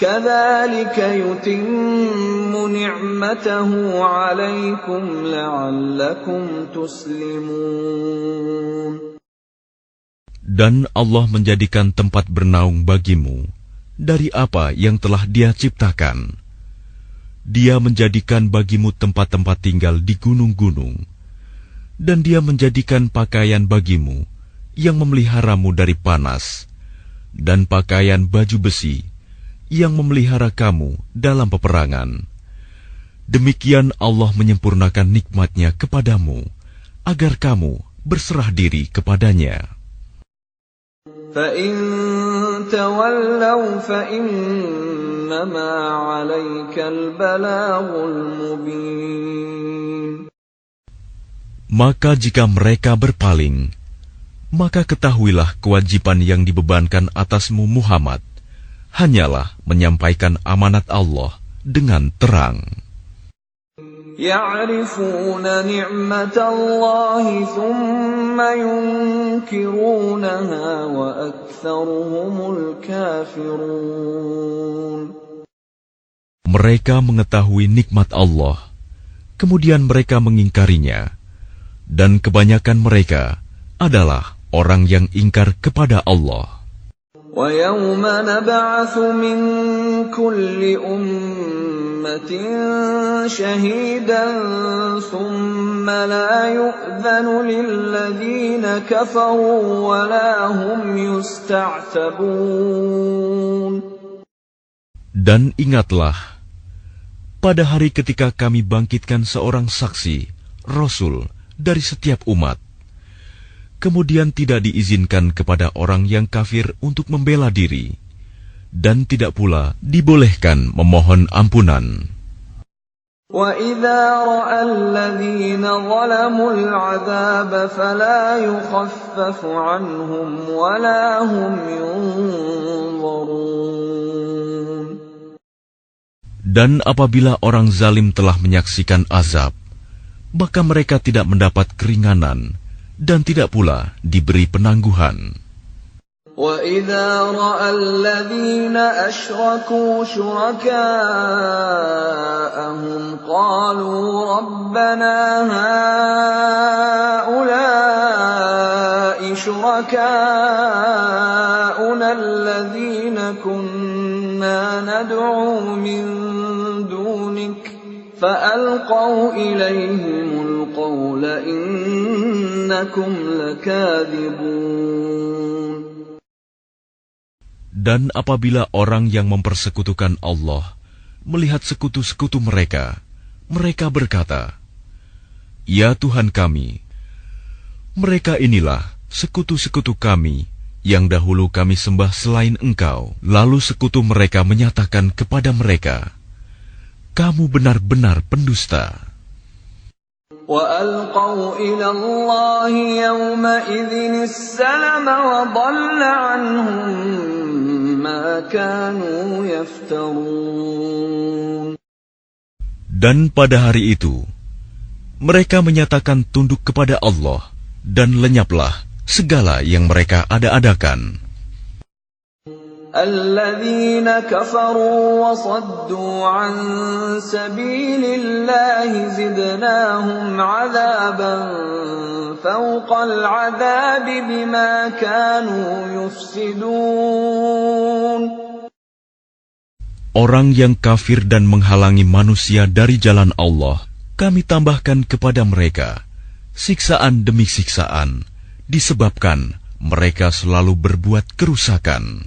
كذلك يتم نعمته عليكم لعلكم تسلمون Dan Allah menjadikan tempat bernaung bagimu dari apa yang telah Dia ciptakan. Dia menjadikan bagimu tempat-tempat tinggal di gunung-gunung, dan Dia menjadikan pakaian bagimu yang memeliharamu dari panas, dan pakaian baju besi yang memelihara kamu dalam peperangan. Demikian Allah menyempurnakan nikmatnya kepadamu, agar kamu berserah diri kepadanya. Maka jika mereka berpaling, maka ketahuilah kewajiban yang dibebankan atasmu Muhammad – hanyalah menyampaikan amanat Allah dengan terang. Mereka mengetahui nikmat Allah, kemudian mereka mengingkarinya, dan kebanyakan mereka adalah orang yang ingkar kepada Allah. ويوم نبعث من كل أمة شهيدا ثم لا يؤذن للذين كفروا ولا هم يستعتبون Dan ingatlah, pada hari ketika kami bangkitkan seorang saksi, Rasul, dari setiap umat, kemudian tidak diizinkan kepada orang yang kafir untuk membela diri, dan tidak pula dibolehkan memohon ampunan. وَإِذَا رَأَى الَّذِينَ ظَلَمُوا الْعَذَابَ فَلَا يُخَفَّفُ عَنْهُمْ وَلَا هُمْ يُنظَرُونَ Dan apabila orang zalim telah menyaksikan azab, maka mereka tidak mendapat keringanan, dan tidak pula diberi penangguhan. وَإِذَا رَأَى الَّذِينَ أَشْرَكُوا شُرَكَاءَهُمْ قَالُوا رَبَّنَا هَٰؤُلَاءِ شُرَكَاؤُنَا الَّذِينَ كُنَّا نَدْعُو مِن دُونِكَ فألقوا إليهم القول إنكم لكاذبون Dan apabila orang yang mempersekutukan Allah melihat sekutu-sekutu mereka, mereka berkata, Ya Tuhan kami, mereka inilah sekutu-sekutu kami yang dahulu kami sembah selain Engkau. Lalu sekutu mereka menyatakan kepada mereka, Kamu benar-benar pendusta. وألقوا إلى الله يومئذ السلم وضل عنهم ما كانوا يفترون Dan pada hari itu, mereka menyatakan tunduk kepada Allah dan lenyaplah segala yang mereka ada-adakan. الذين كفروا وصدوا عن سبيل الله زدناهم عذابا فوق العذاب بما كانوا يفسدون Orang yang kafir dan menghalangi manusia dari jalan Allah, kami tambahkan kepada mereka siksaan demi siksaan, disebabkan mereka selalu berbuat kerusakan.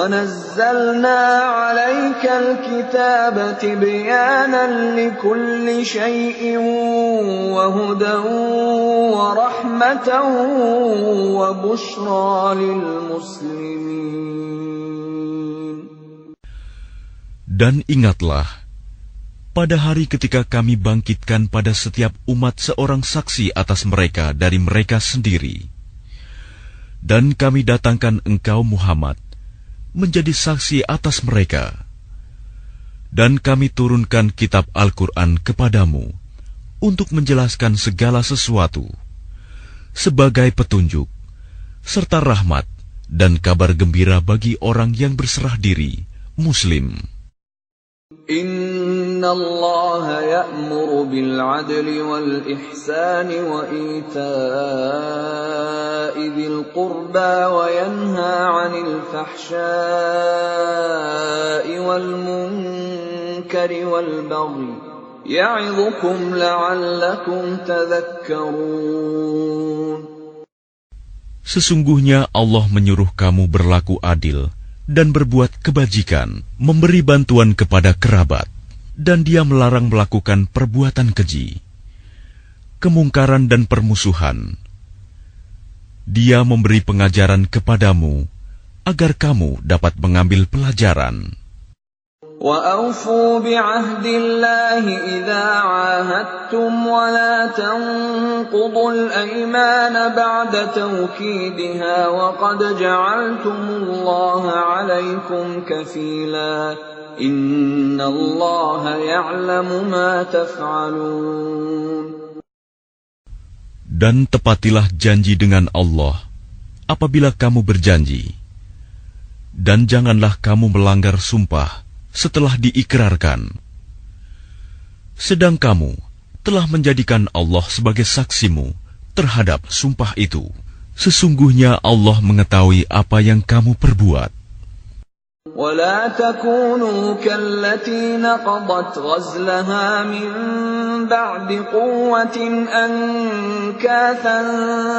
ونزلنا عليك الكتاب تبيانا لكل شيء وهدى ورحمة وبشرى للمسلمين Dan ingatlah, pada hari ketika kami bangkitkan pada setiap umat seorang saksi atas mereka dari mereka sendiri. Dan kami datangkan engkau Muhammad menjadi saksi atas mereka. Dan kami turunkan kitab Al-Quran kepadamu untuk menjelaskan segala sesuatu sebagai petunjuk, serta rahmat dan kabar gembira bagi orang yang berserah diri, Muslim. إن الله يأمر بالعدل والإحسان وإيتاء ذي القربى وينهى عن الفحشاء والمنكر والبغي يعظكم لعلكم تذكرون Sesungguhnya Allah menyuruh kamu berlaku adil dan berbuat kebajikan, memberi bantuan kepada kerabat, dan dia melarang melakukan perbuatan keji, kemungkaran dan permusuhan. Dia memberi pengajaran kepadamu agar kamu dapat mengambil pelajaran. وأوفوا بعهد الله إذا عاهدتم ولا تنقضوا الأيمان بعد توكيدها وقد جعلتم الله عليكم كفيلا إن الله يعلم ما تفعلون Dan tepatilah janji dengan Allah apabila kamu berjanji. Dan janganlah kamu melanggar sumpah setelah diikrarkan. Sedang kamu telah menjadikan Allah sebagai saksimu terhadap sumpah itu. Sesungguhnya Allah mengetahui apa yang kamu perbuat. ولا تكونوا كالتي نقضت غزلها من بعد قوة أنكاثا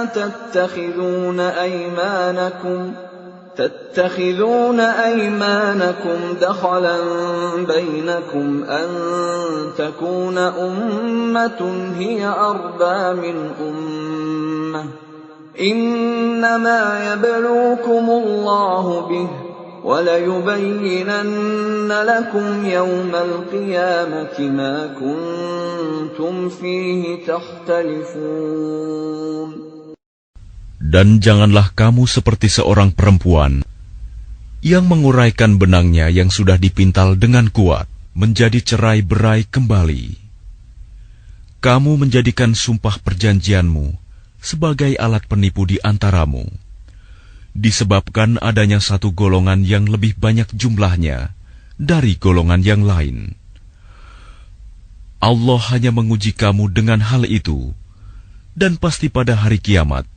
تتخذون أيمانكم تتخذون أيمانكم دخلا بينكم أن تكون أمة هي أربى من أمة. إنما يبلوكم الله به وليبينن لكم يوم القيامة ما كنتم فيه تختلفون. Dan janganlah kamu seperti seorang perempuan yang menguraikan benangnya yang sudah dipintal dengan kuat menjadi cerai-berai kembali. Kamu menjadikan sumpah perjanjianmu sebagai alat penipu di antaramu. disebabkan adanya satu golongan yang lebih banyak jumlahnya dari golongan yang lain. Allah hanya menguji kamu dengan hal itu, dan pasti pada hari kiamat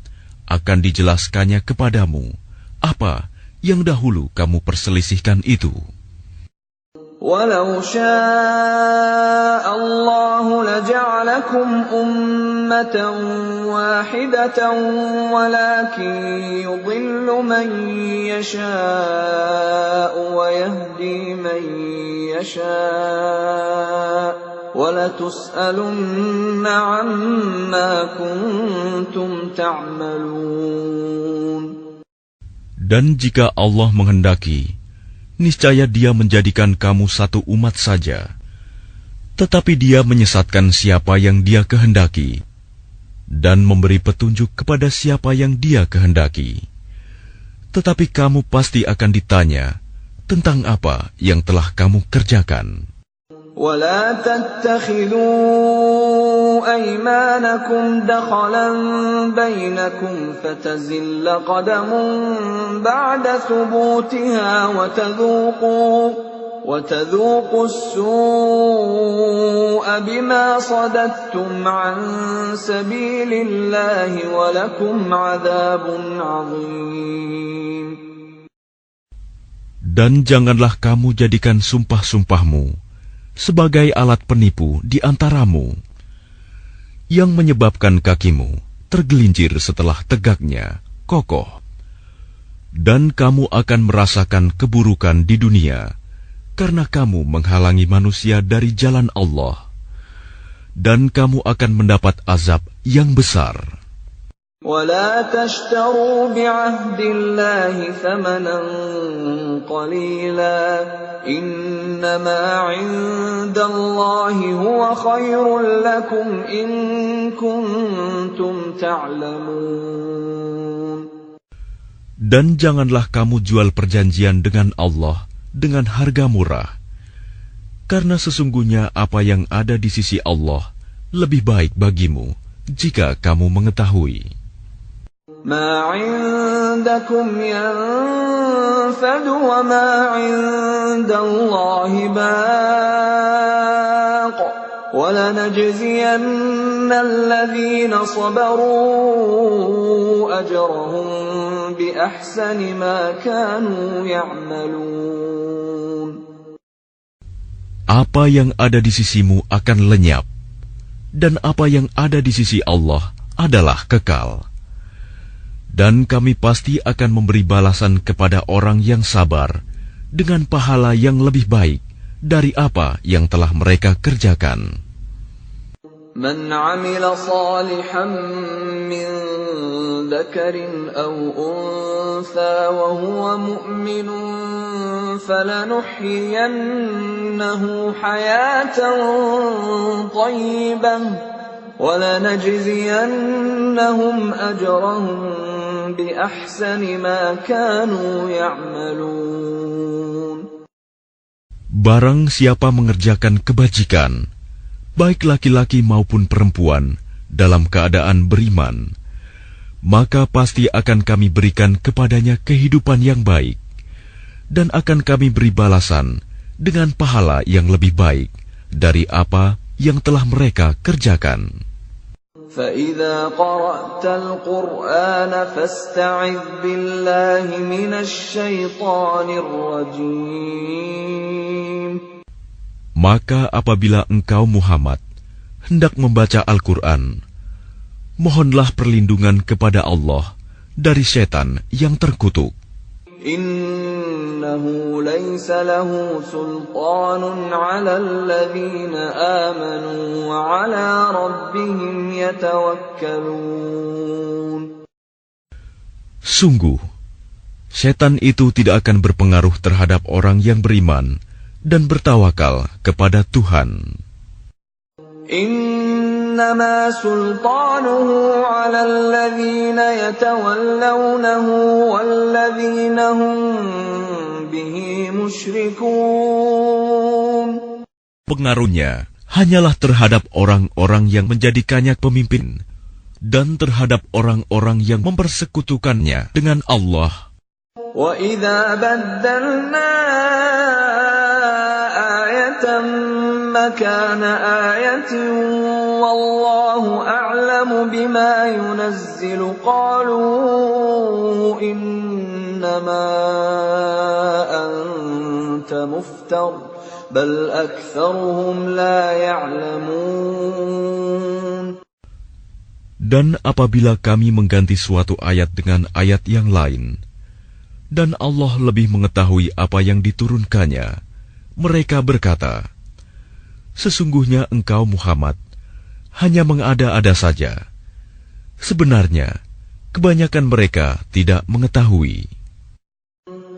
akan dijelaskannya kepadamu apa yang dahulu kamu perselisihkan itu. Walau syaa Allah laja'alakum ummatan wahidatan walakin yudhillu man yasha'u wa yahdi man yasha'u dan jika Allah menghendaki, niscaya Dia menjadikan kamu satu umat saja. Tetapi Dia menyesatkan siapa yang Dia kehendaki dan memberi petunjuk kepada siapa yang Dia kehendaki. Tetapi kamu pasti akan ditanya tentang apa yang telah kamu kerjakan. ولا تتخذوا أيمانكم دخلا بينكم فتزل قدم بعد ثبوتها وتذوقوا وتذوقوا السوء بما صددتم عن سبيل الله ولكم عذاب عظيم. Dan janganlah kamu jadikan sumpah-sumpahmu. Sebagai alat penipu di antaramu, yang menyebabkan kakimu tergelincir setelah tegaknya kokoh, dan kamu akan merasakan keburukan di dunia karena kamu menghalangi manusia dari jalan Allah, dan kamu akan mendapat azab yang besar. ولا تشتروا بعهد الله ثمنا قليلا إنما عند الله هو خير لكم إن كنتم تعلمون Dan janganlah kamu jual perjanjian dengan Allah dengan harga murah, karena sesungguhnya apa yang ada di sisi Allah lebih baik bagimu jika kamu mengetahui. ما عندكم ينفد وما عند الله باق ولنجزين الذين صبروا أجرهم بأحسن ما كانوا يعملون Apa yang ada di sisimu akan lenyap, dan apa yang ada di sisi Allah adalah kekal dan kami pasti akan memberi balasan kepada orang yang sabar dengan pahala yang lebih baik dari apa yang telah mereka kerjakan. من عمل صالحا من ذكر أو أنثى وهو مؤمن فلنحيينه حياة طيبة ولنجزينهم أجرهم Barang siapa mengerjakan kebajikan, baik laki-laki maupun perempuan, dalam keadaan beriman, maka pasti akan kami berikan kepadanya kehidupan yang baik, dan akan kami beri balasan dengan pahala yang lebih baik dari apa yang telah mereka kerjakan. فإذا قرأت القرآن فاستعذ بالله من الشيطان الرجيم Maka apabila engkau Muhammad hendak membaca Al-Quran, mohonlah perlindungan kepada Allah dari setan yang terkutuk. إِنَّهُ لَيْسَ لَهُ سُلْطَانٌ عَلَى الَّذِينَ آمَنُوا وَعَلَى رَبِّهِمْ يَتَوَكَّلُونَ Sungguh setan itu tidak akan berpengaruh terhadap orang yang beriman dan bertawakal kepada Tuhan. إنما سلطانه على الذين يتولونه والذين هم به مشركون Pengaruhnya hanyalah terhadap orang-orang yang menjadikannya pemimpin dan terhadap orang-orang yang mempersekutukannya dengan Allah. وَإِذَا بَدَّلْنَا آيَةً مَكَانَ آيَةٍ وَاللَّهُ أَعْلَمُ بِمَا يُنَزِّلُ قَالُوا إِنَّمَا أَنتَ مُفْتَرٍ بَلْ أَكْثَرُهُمْ لَا يَعْلَمُونَ Dan apabila kami mengganti suatu ayat dengan ayat yang lain, dan Allah lebih mengetahui apa yang diturunkannya, mereka berkata, Sesungguhnya engkau Muhammad hanya mengada-ada saja. Sebenarnya, kebanyakan mereka tidak mengetahui.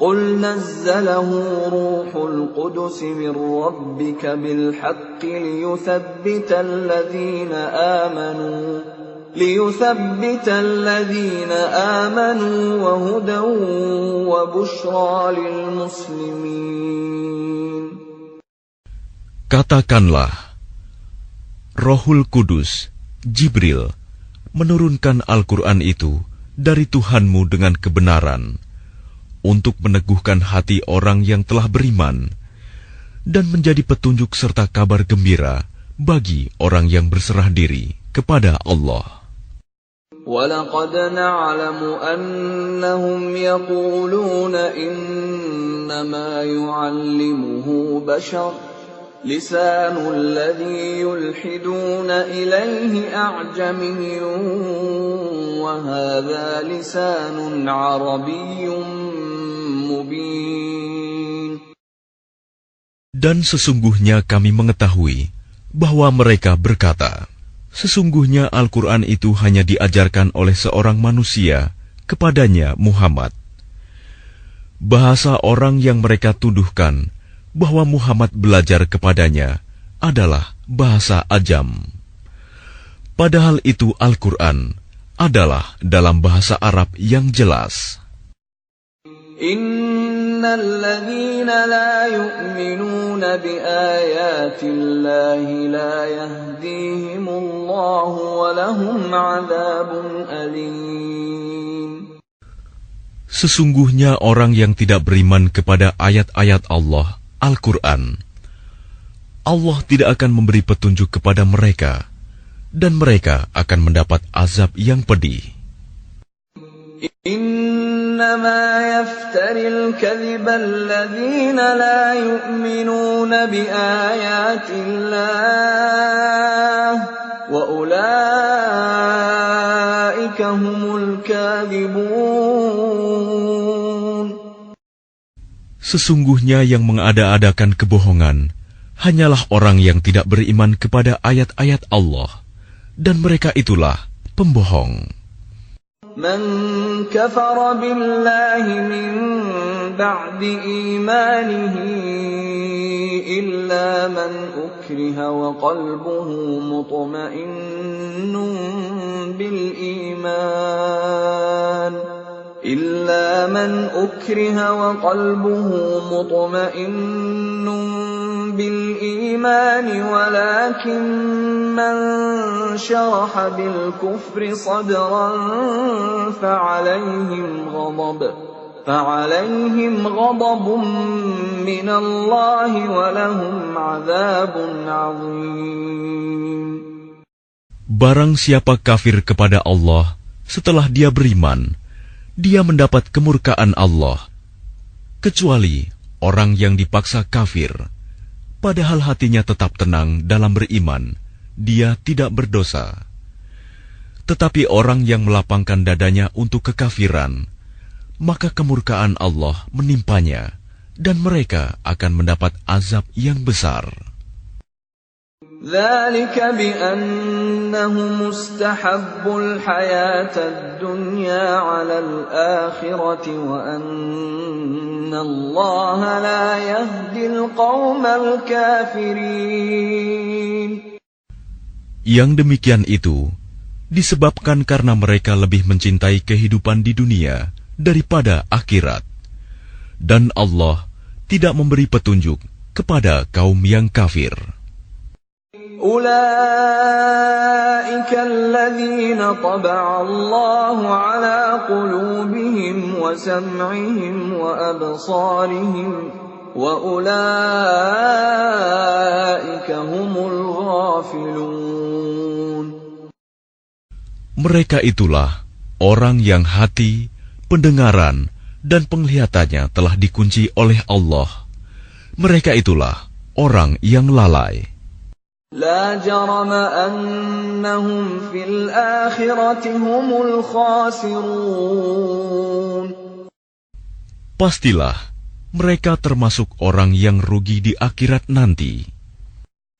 قل نزله روح القدس من ربك بالحق ليثبت الذين آمنوا ليثبت الذين آمنوا وهدى وبشرى للمسلمين Katakanlah, Rohul Kudus, Jibril, menurunkan Al-Quran itu dari Tuhanmu dengan kebenaran untuk meneguhkan hati orang yang telah beriman dan menjadi petunjuk serta kabar gembira bagi orang yang berserah diri kepada Allah. ولقد نعلم أنهم يقولون إنما يعلمه بشر لسان الذي يلحدون إليه أعجمي وهذا لسان عربي مبين Dan sesungguhnya kami mengetahui bahwa mereka berkata, Sesungguhnya Al-Quran itu hanya diajarkan oleh seorang manusia kepadanya Muhammad. Bahasa orang yang mereka tuduhkan bahwa Muhammad belajar kepadanya adalah bahasa ajam. Padahal itu Al-Quran adalah dalam bahasa Arab yang jelas. إن الذين لا يؤمنون بآيات الله لا يهديهم الله ولهم عذاب أليم Sesungguhnya orang yang tidak beriman kepada ayat-ayat Allah, Al-Quran, Allah tidak akan memberi petunjuk kepada mereka, dan mereka akan mendapat azab yang pedih. إنما يفتري الكذب الذين لا يؤمنون بآيات الله وأولئك هم الكاذبون Sesungguhnya yang mengada-adakan kebohongan hanyalah orang yang tidak beriman kepada ayat-ayat Allah, dan mereka itulah pembohong. من كفر بالله من بعد إيمانه إلا من أكره وقلبه مطمئن بالإيمان إلا من أكره وقلبه مطمئن بالإيمان ولكن من شرح بالكفر صدرا فعليهم غضب فعليهم غضب من الله ولهم عذاب عظيم Barang siapa kafir kepada Allah setelah dia beriman, dia mendapat kemurkaan Allah. Kecuali orang yang dipaksa kafir, padahal hatinya tetap tenang dalam beriman, dia tidak berdosa. Tetapi orang yang melapangkan dadanya untuk kekafiran, maka kemurkaan Allah menimpanya, dan mereka akan mendapat azab yang besar. ذلك بأنه مستحب الحياة الدنيا على الآخرة وأن الله لا يهدي القوم الكافرين Yang demikian itu disebabkan karena mereka lebih mencintai kehidupan di dunia daripada akhirat, dan Allah tidak memberi petunjuk kepada kaum yang kafir. أولئك الذين طبع الله على قلوبهم وسمعهم وأبصارهم وأولئك هم الغافلون Mereka itulah orang yang hati, pendengaran, dan penglihatannya telah dikunci oleh Allah. Mereka itulah orang yang lalai. لا جرم أنهم في الآخرة هم الخاسرون Pastilah mereka termasuk orang yang rugi di akhirat nanti.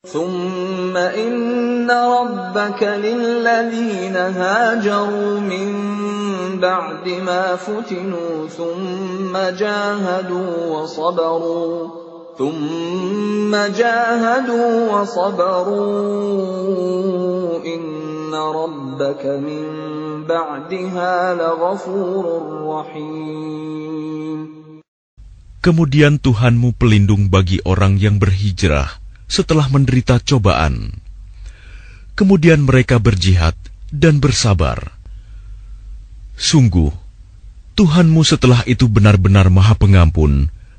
ثم إن ربك للذين هاجروا من بعد ما فتنوا ثم جاهدوا وصبروا ثم جاهدوا وصبروا إن ربك من بعدها لغفور رحيم Kemudian Tuhanmu pelindung bagi orang yang berhijrah setelah menderita cobaan. Kemudian mereka berjihad dan bersabar. Sungguh, Tuhanmu setelah itu benar-benar Maha Pengampun,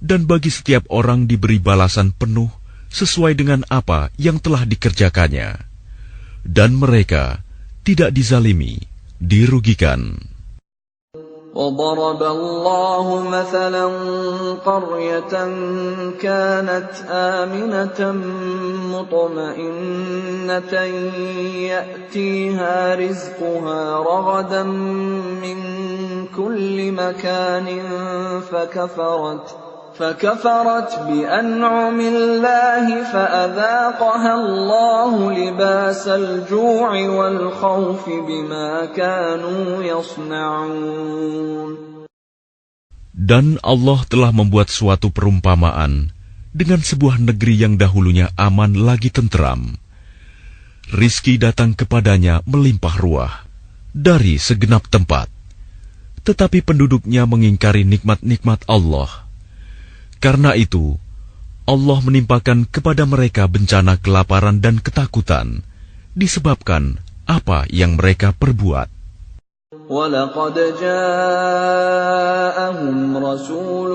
dan bagi setiap orang diberi balasan penuh sesuai dengan apa yang telah dikerjakannya, dan mereka tidak dizalimi, dirugikan. وضرب الله مثلا قرية كانت آمنة مطمئنة يأتيها رزقها رغدا من كل مكان فكفرت فكفرت بأنعم الله فأذاقها الله لباس الجوع والخوف بما كانوا يصنعون Dan Allah telah membuat suatu perumpamaan dengan sebuah negeri yang dahulunya aman lagi tentram. Rizki datang kepadanya melimpah ruah dari segenap tempat. Tetapi penduduknya mengingkari nikmat-nikmat Allah. Karena itu, Allah menimpakan kepada mereka bencana kelaparan dan ketakutan disebabkan apa yang mereka perbuat. ولقد جاءهم رسول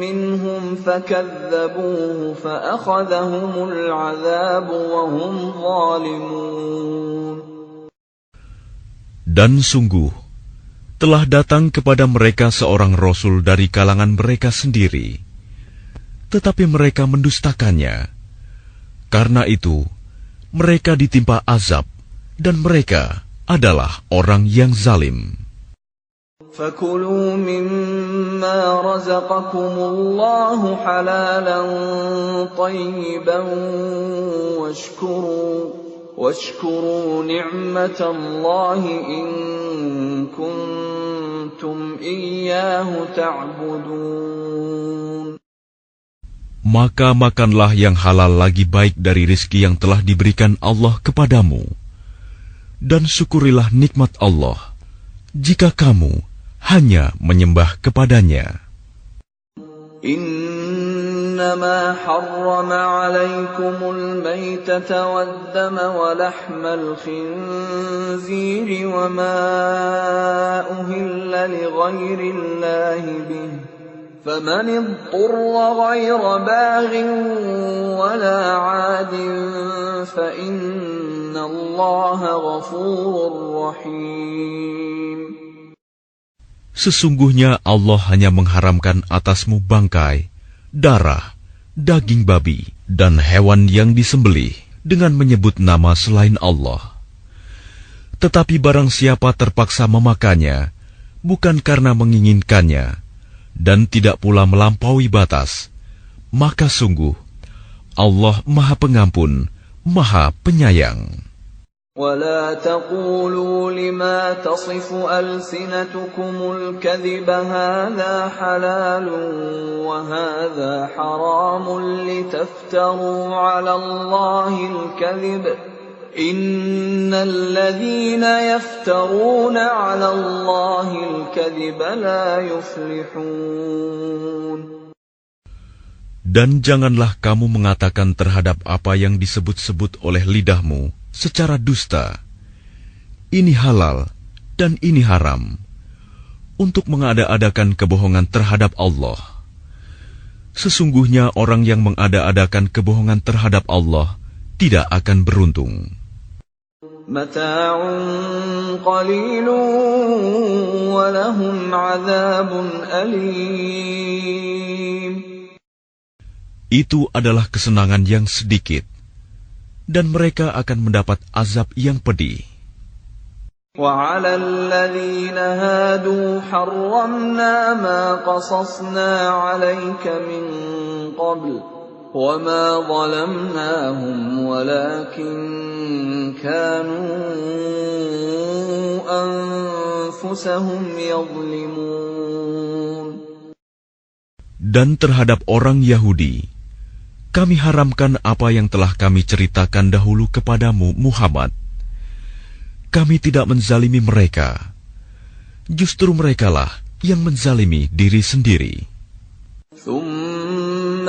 منهم فكذبوه فأخذهم العذاب وهم ظالمون Dan sungguh, telah datang kepada mereka seorang rasul dari kalangan mereka sendiri, tetapi mereka mendustakannya. Karena itu, mereka ditimpa azab, dan mereka adalah orang yang zalim. فكلوا مما رزقكم الله حلالا طيبا واشكروا واشكروا نعمة الله إن كنتم إياه تعبدون Maka makanlah yang halal lagi baik dari rizki yang telah diberikan Allah kepadamu. Dan syukurilah nikmat Allah, jika kamu hanya menyembah kepadanya. إنما حرم عليكم الميتة والدم ولحم الخنزير وما أهل لغير الله به فمن اضطر غير باغ ولا عاد فإن الله غفور رحيم Sesungguhnya Allah hanya mengharamkan atasmu bangkai, darah, daging babi, dan hewan yang disembelih dengan menyebut nama selain Allah. Tetapi barang siapa terpaksa memakannya, bukan karena menginginkannya, dan tidak pula melampaui batas, maka sungguh Allah Maha Pengampun, Maha Penyayang. ولا تقولوا لما تصف ألسنتكم الكذب هذا حلال وهذا حرام لتفتروا على الله الكذب Innalladzina. Dan janganlah kamu mengatakan terhadap apa yang disebut-sebut oleh lidahmu secara dusta. Ini halal dan ini haram. Untuk mengada-adakan kebohongan terhadap Allah. Sesungguhnya orang yang mengada-adakan kebohongan terhadap Allah tidak akan beruntung. متاع قليل ولهم عذاب أليم Itu adalah kesenangan yang sedikit, dan mereka akan mendapat azab yang pedih. وعلى الذين هادوا حرمنا ما قصصنا عليك من قبل وما ظلمناهم ولكن كانوا أنفسهم يظلمون Dan terhadap orang Yahudi, kami haramkan apa yang telah kami ceritakan dahulu kepadamu, Muhammad. Kami tidak menzalimi mereka. Justru merekalah yang menzalimi diri sendiri. ثم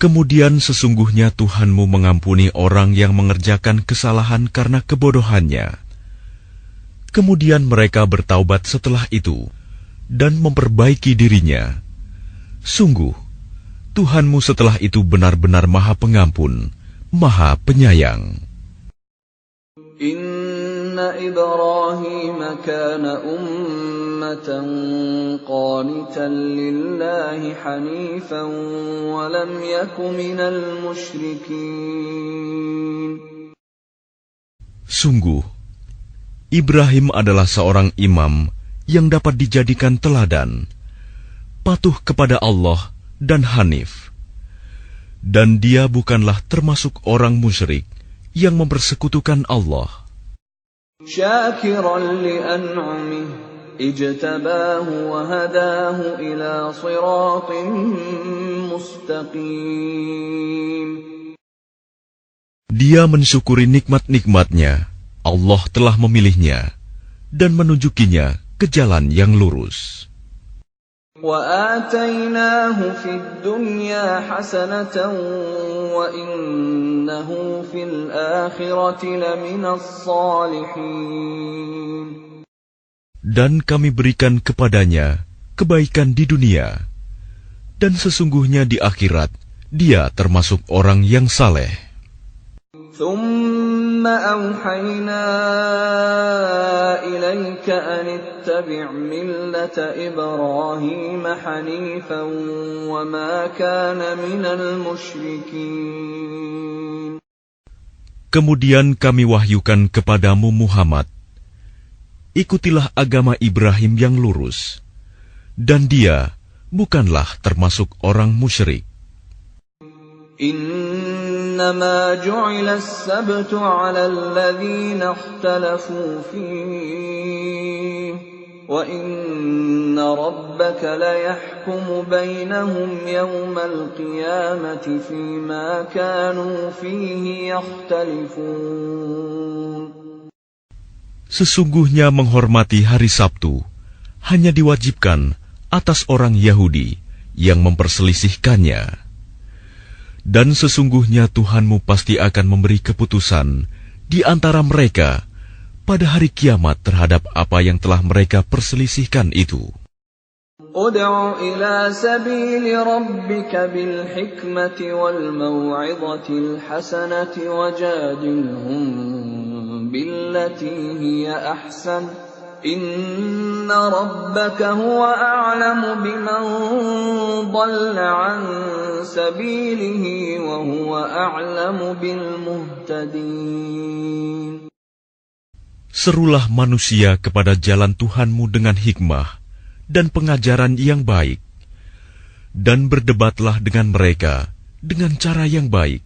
Kemudian sesungguhnya Tuhanmu mengampuni orang yang mengerjakan kesalahan karena kebodohannya. Kemudian mereka bertaubat setelah itu dan memperbaiki dirinya. Sungguh, Tuhanmu setelah itu benar-benar Maha Pengampun, Maha Penyayang. Sungguh, Ibrahim adalah seorang imam yang dapat dijadikan teladan, patuh kepada Allah dan Hanif. Dan dia bukanlah termasuk orang musyrik yang mempersekutukan Allah. شاكرا Dia mensyukuri nikmat-nikmatnya. Allah telah memilihnya dan menunjukinya ke jalan yang lurus. وآتيناه في الدنيا حسنة وإنه في الآخرة لمن الصالحين Dan kami berikan kepadanya kebaikan di dunia, dan sesungguhnya di akhirat dia termasuk orang yang saleh. ثم أوحينا إليك أن اتبع ملة إبراهيم حنيفا وما كان من المشركين Kemudian kami wahyukan kepadamu Muhammad, ikutilah agama Ibrahim yang lurus, dan dia bukanlah termasuk orang musyrik. إنما جعل السبت على الذين اختلفوا فيه وإن ربك ليحكم بينهم يوم القيامة فيما كانوا فيه يختلفون Sesungguhnya menghormati hari Sabtu hanya diwajibkan atas orang Yahudi yang memperselisihkannya. dan sesungguhnya Tuhanmu pasti akan memberi keputusan di antara mereka pada hari kiamat terhadap apa yang telah mereka perselisihkan itu. Hasanati Inna rabbaka huwa a'lamu biman an sabilihi wa huwa a'lamu. Serulah manusia kepada jalan Tuhanmu dengan hikmah dan pengajaran yang baik, dan berdebatlah dengan mereka dengan cara yang baik.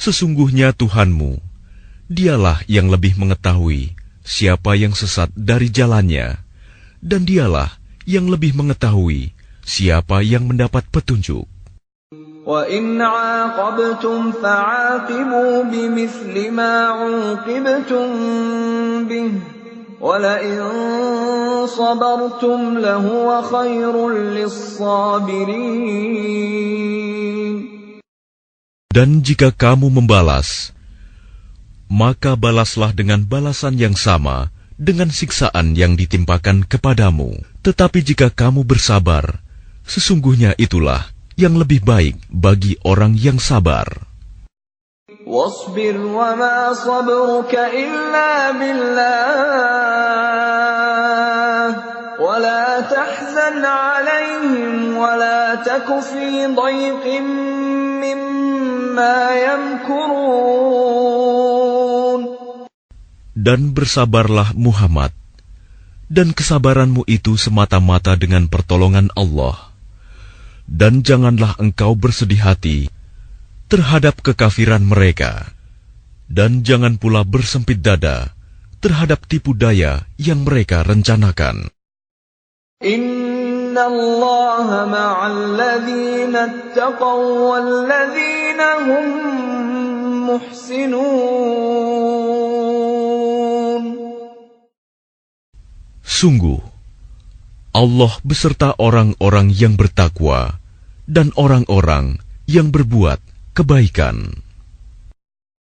Sesungguhnya Tuhanmu, Dialah yang lebih mengetahui siapa yang sesat dari jalannya, dan Dialah yang lebih mengetahui siapa yang mendapat petunjuk. وَإِنْ عَاقَبْتُمْ فَعَاقِبُوا بِمِثْلِ مَا عُوقِبْتُمْ بِهِ وَلَئِنْ صَبَرْتُمْ لَهُوَ خَيْرٌ لِلصَّابِرِينَ Dan jika kamu membalas, maka balaslah dengan balasan yang sama dengan siksaan yang ditimpakan kepadamu. Tetapi jika kamu bersabar, sesungguhnya itulah yang lebih baik bagi orang yang sabar. واصبر وما صبرك إلا بالله ولا تحزن عليهم ولا تك في ضيق مما يمكرون dan bersabarlah Muhammad, dan kesabaranmu itu semata-mata dengan pertolongan Allah. Dan janganlah engkau bersedih hati terhadap kekafiran mereka, dan jangan pula bersempit dada terhadap tipu daya yang mereka rencanakan. Inna Allah ma'alladzina attaqaw walladzina hum muhsinun. Sungguh, Allah beserta orang-orang yang bertakwa dan orang-orang yang berbuat kebaikan.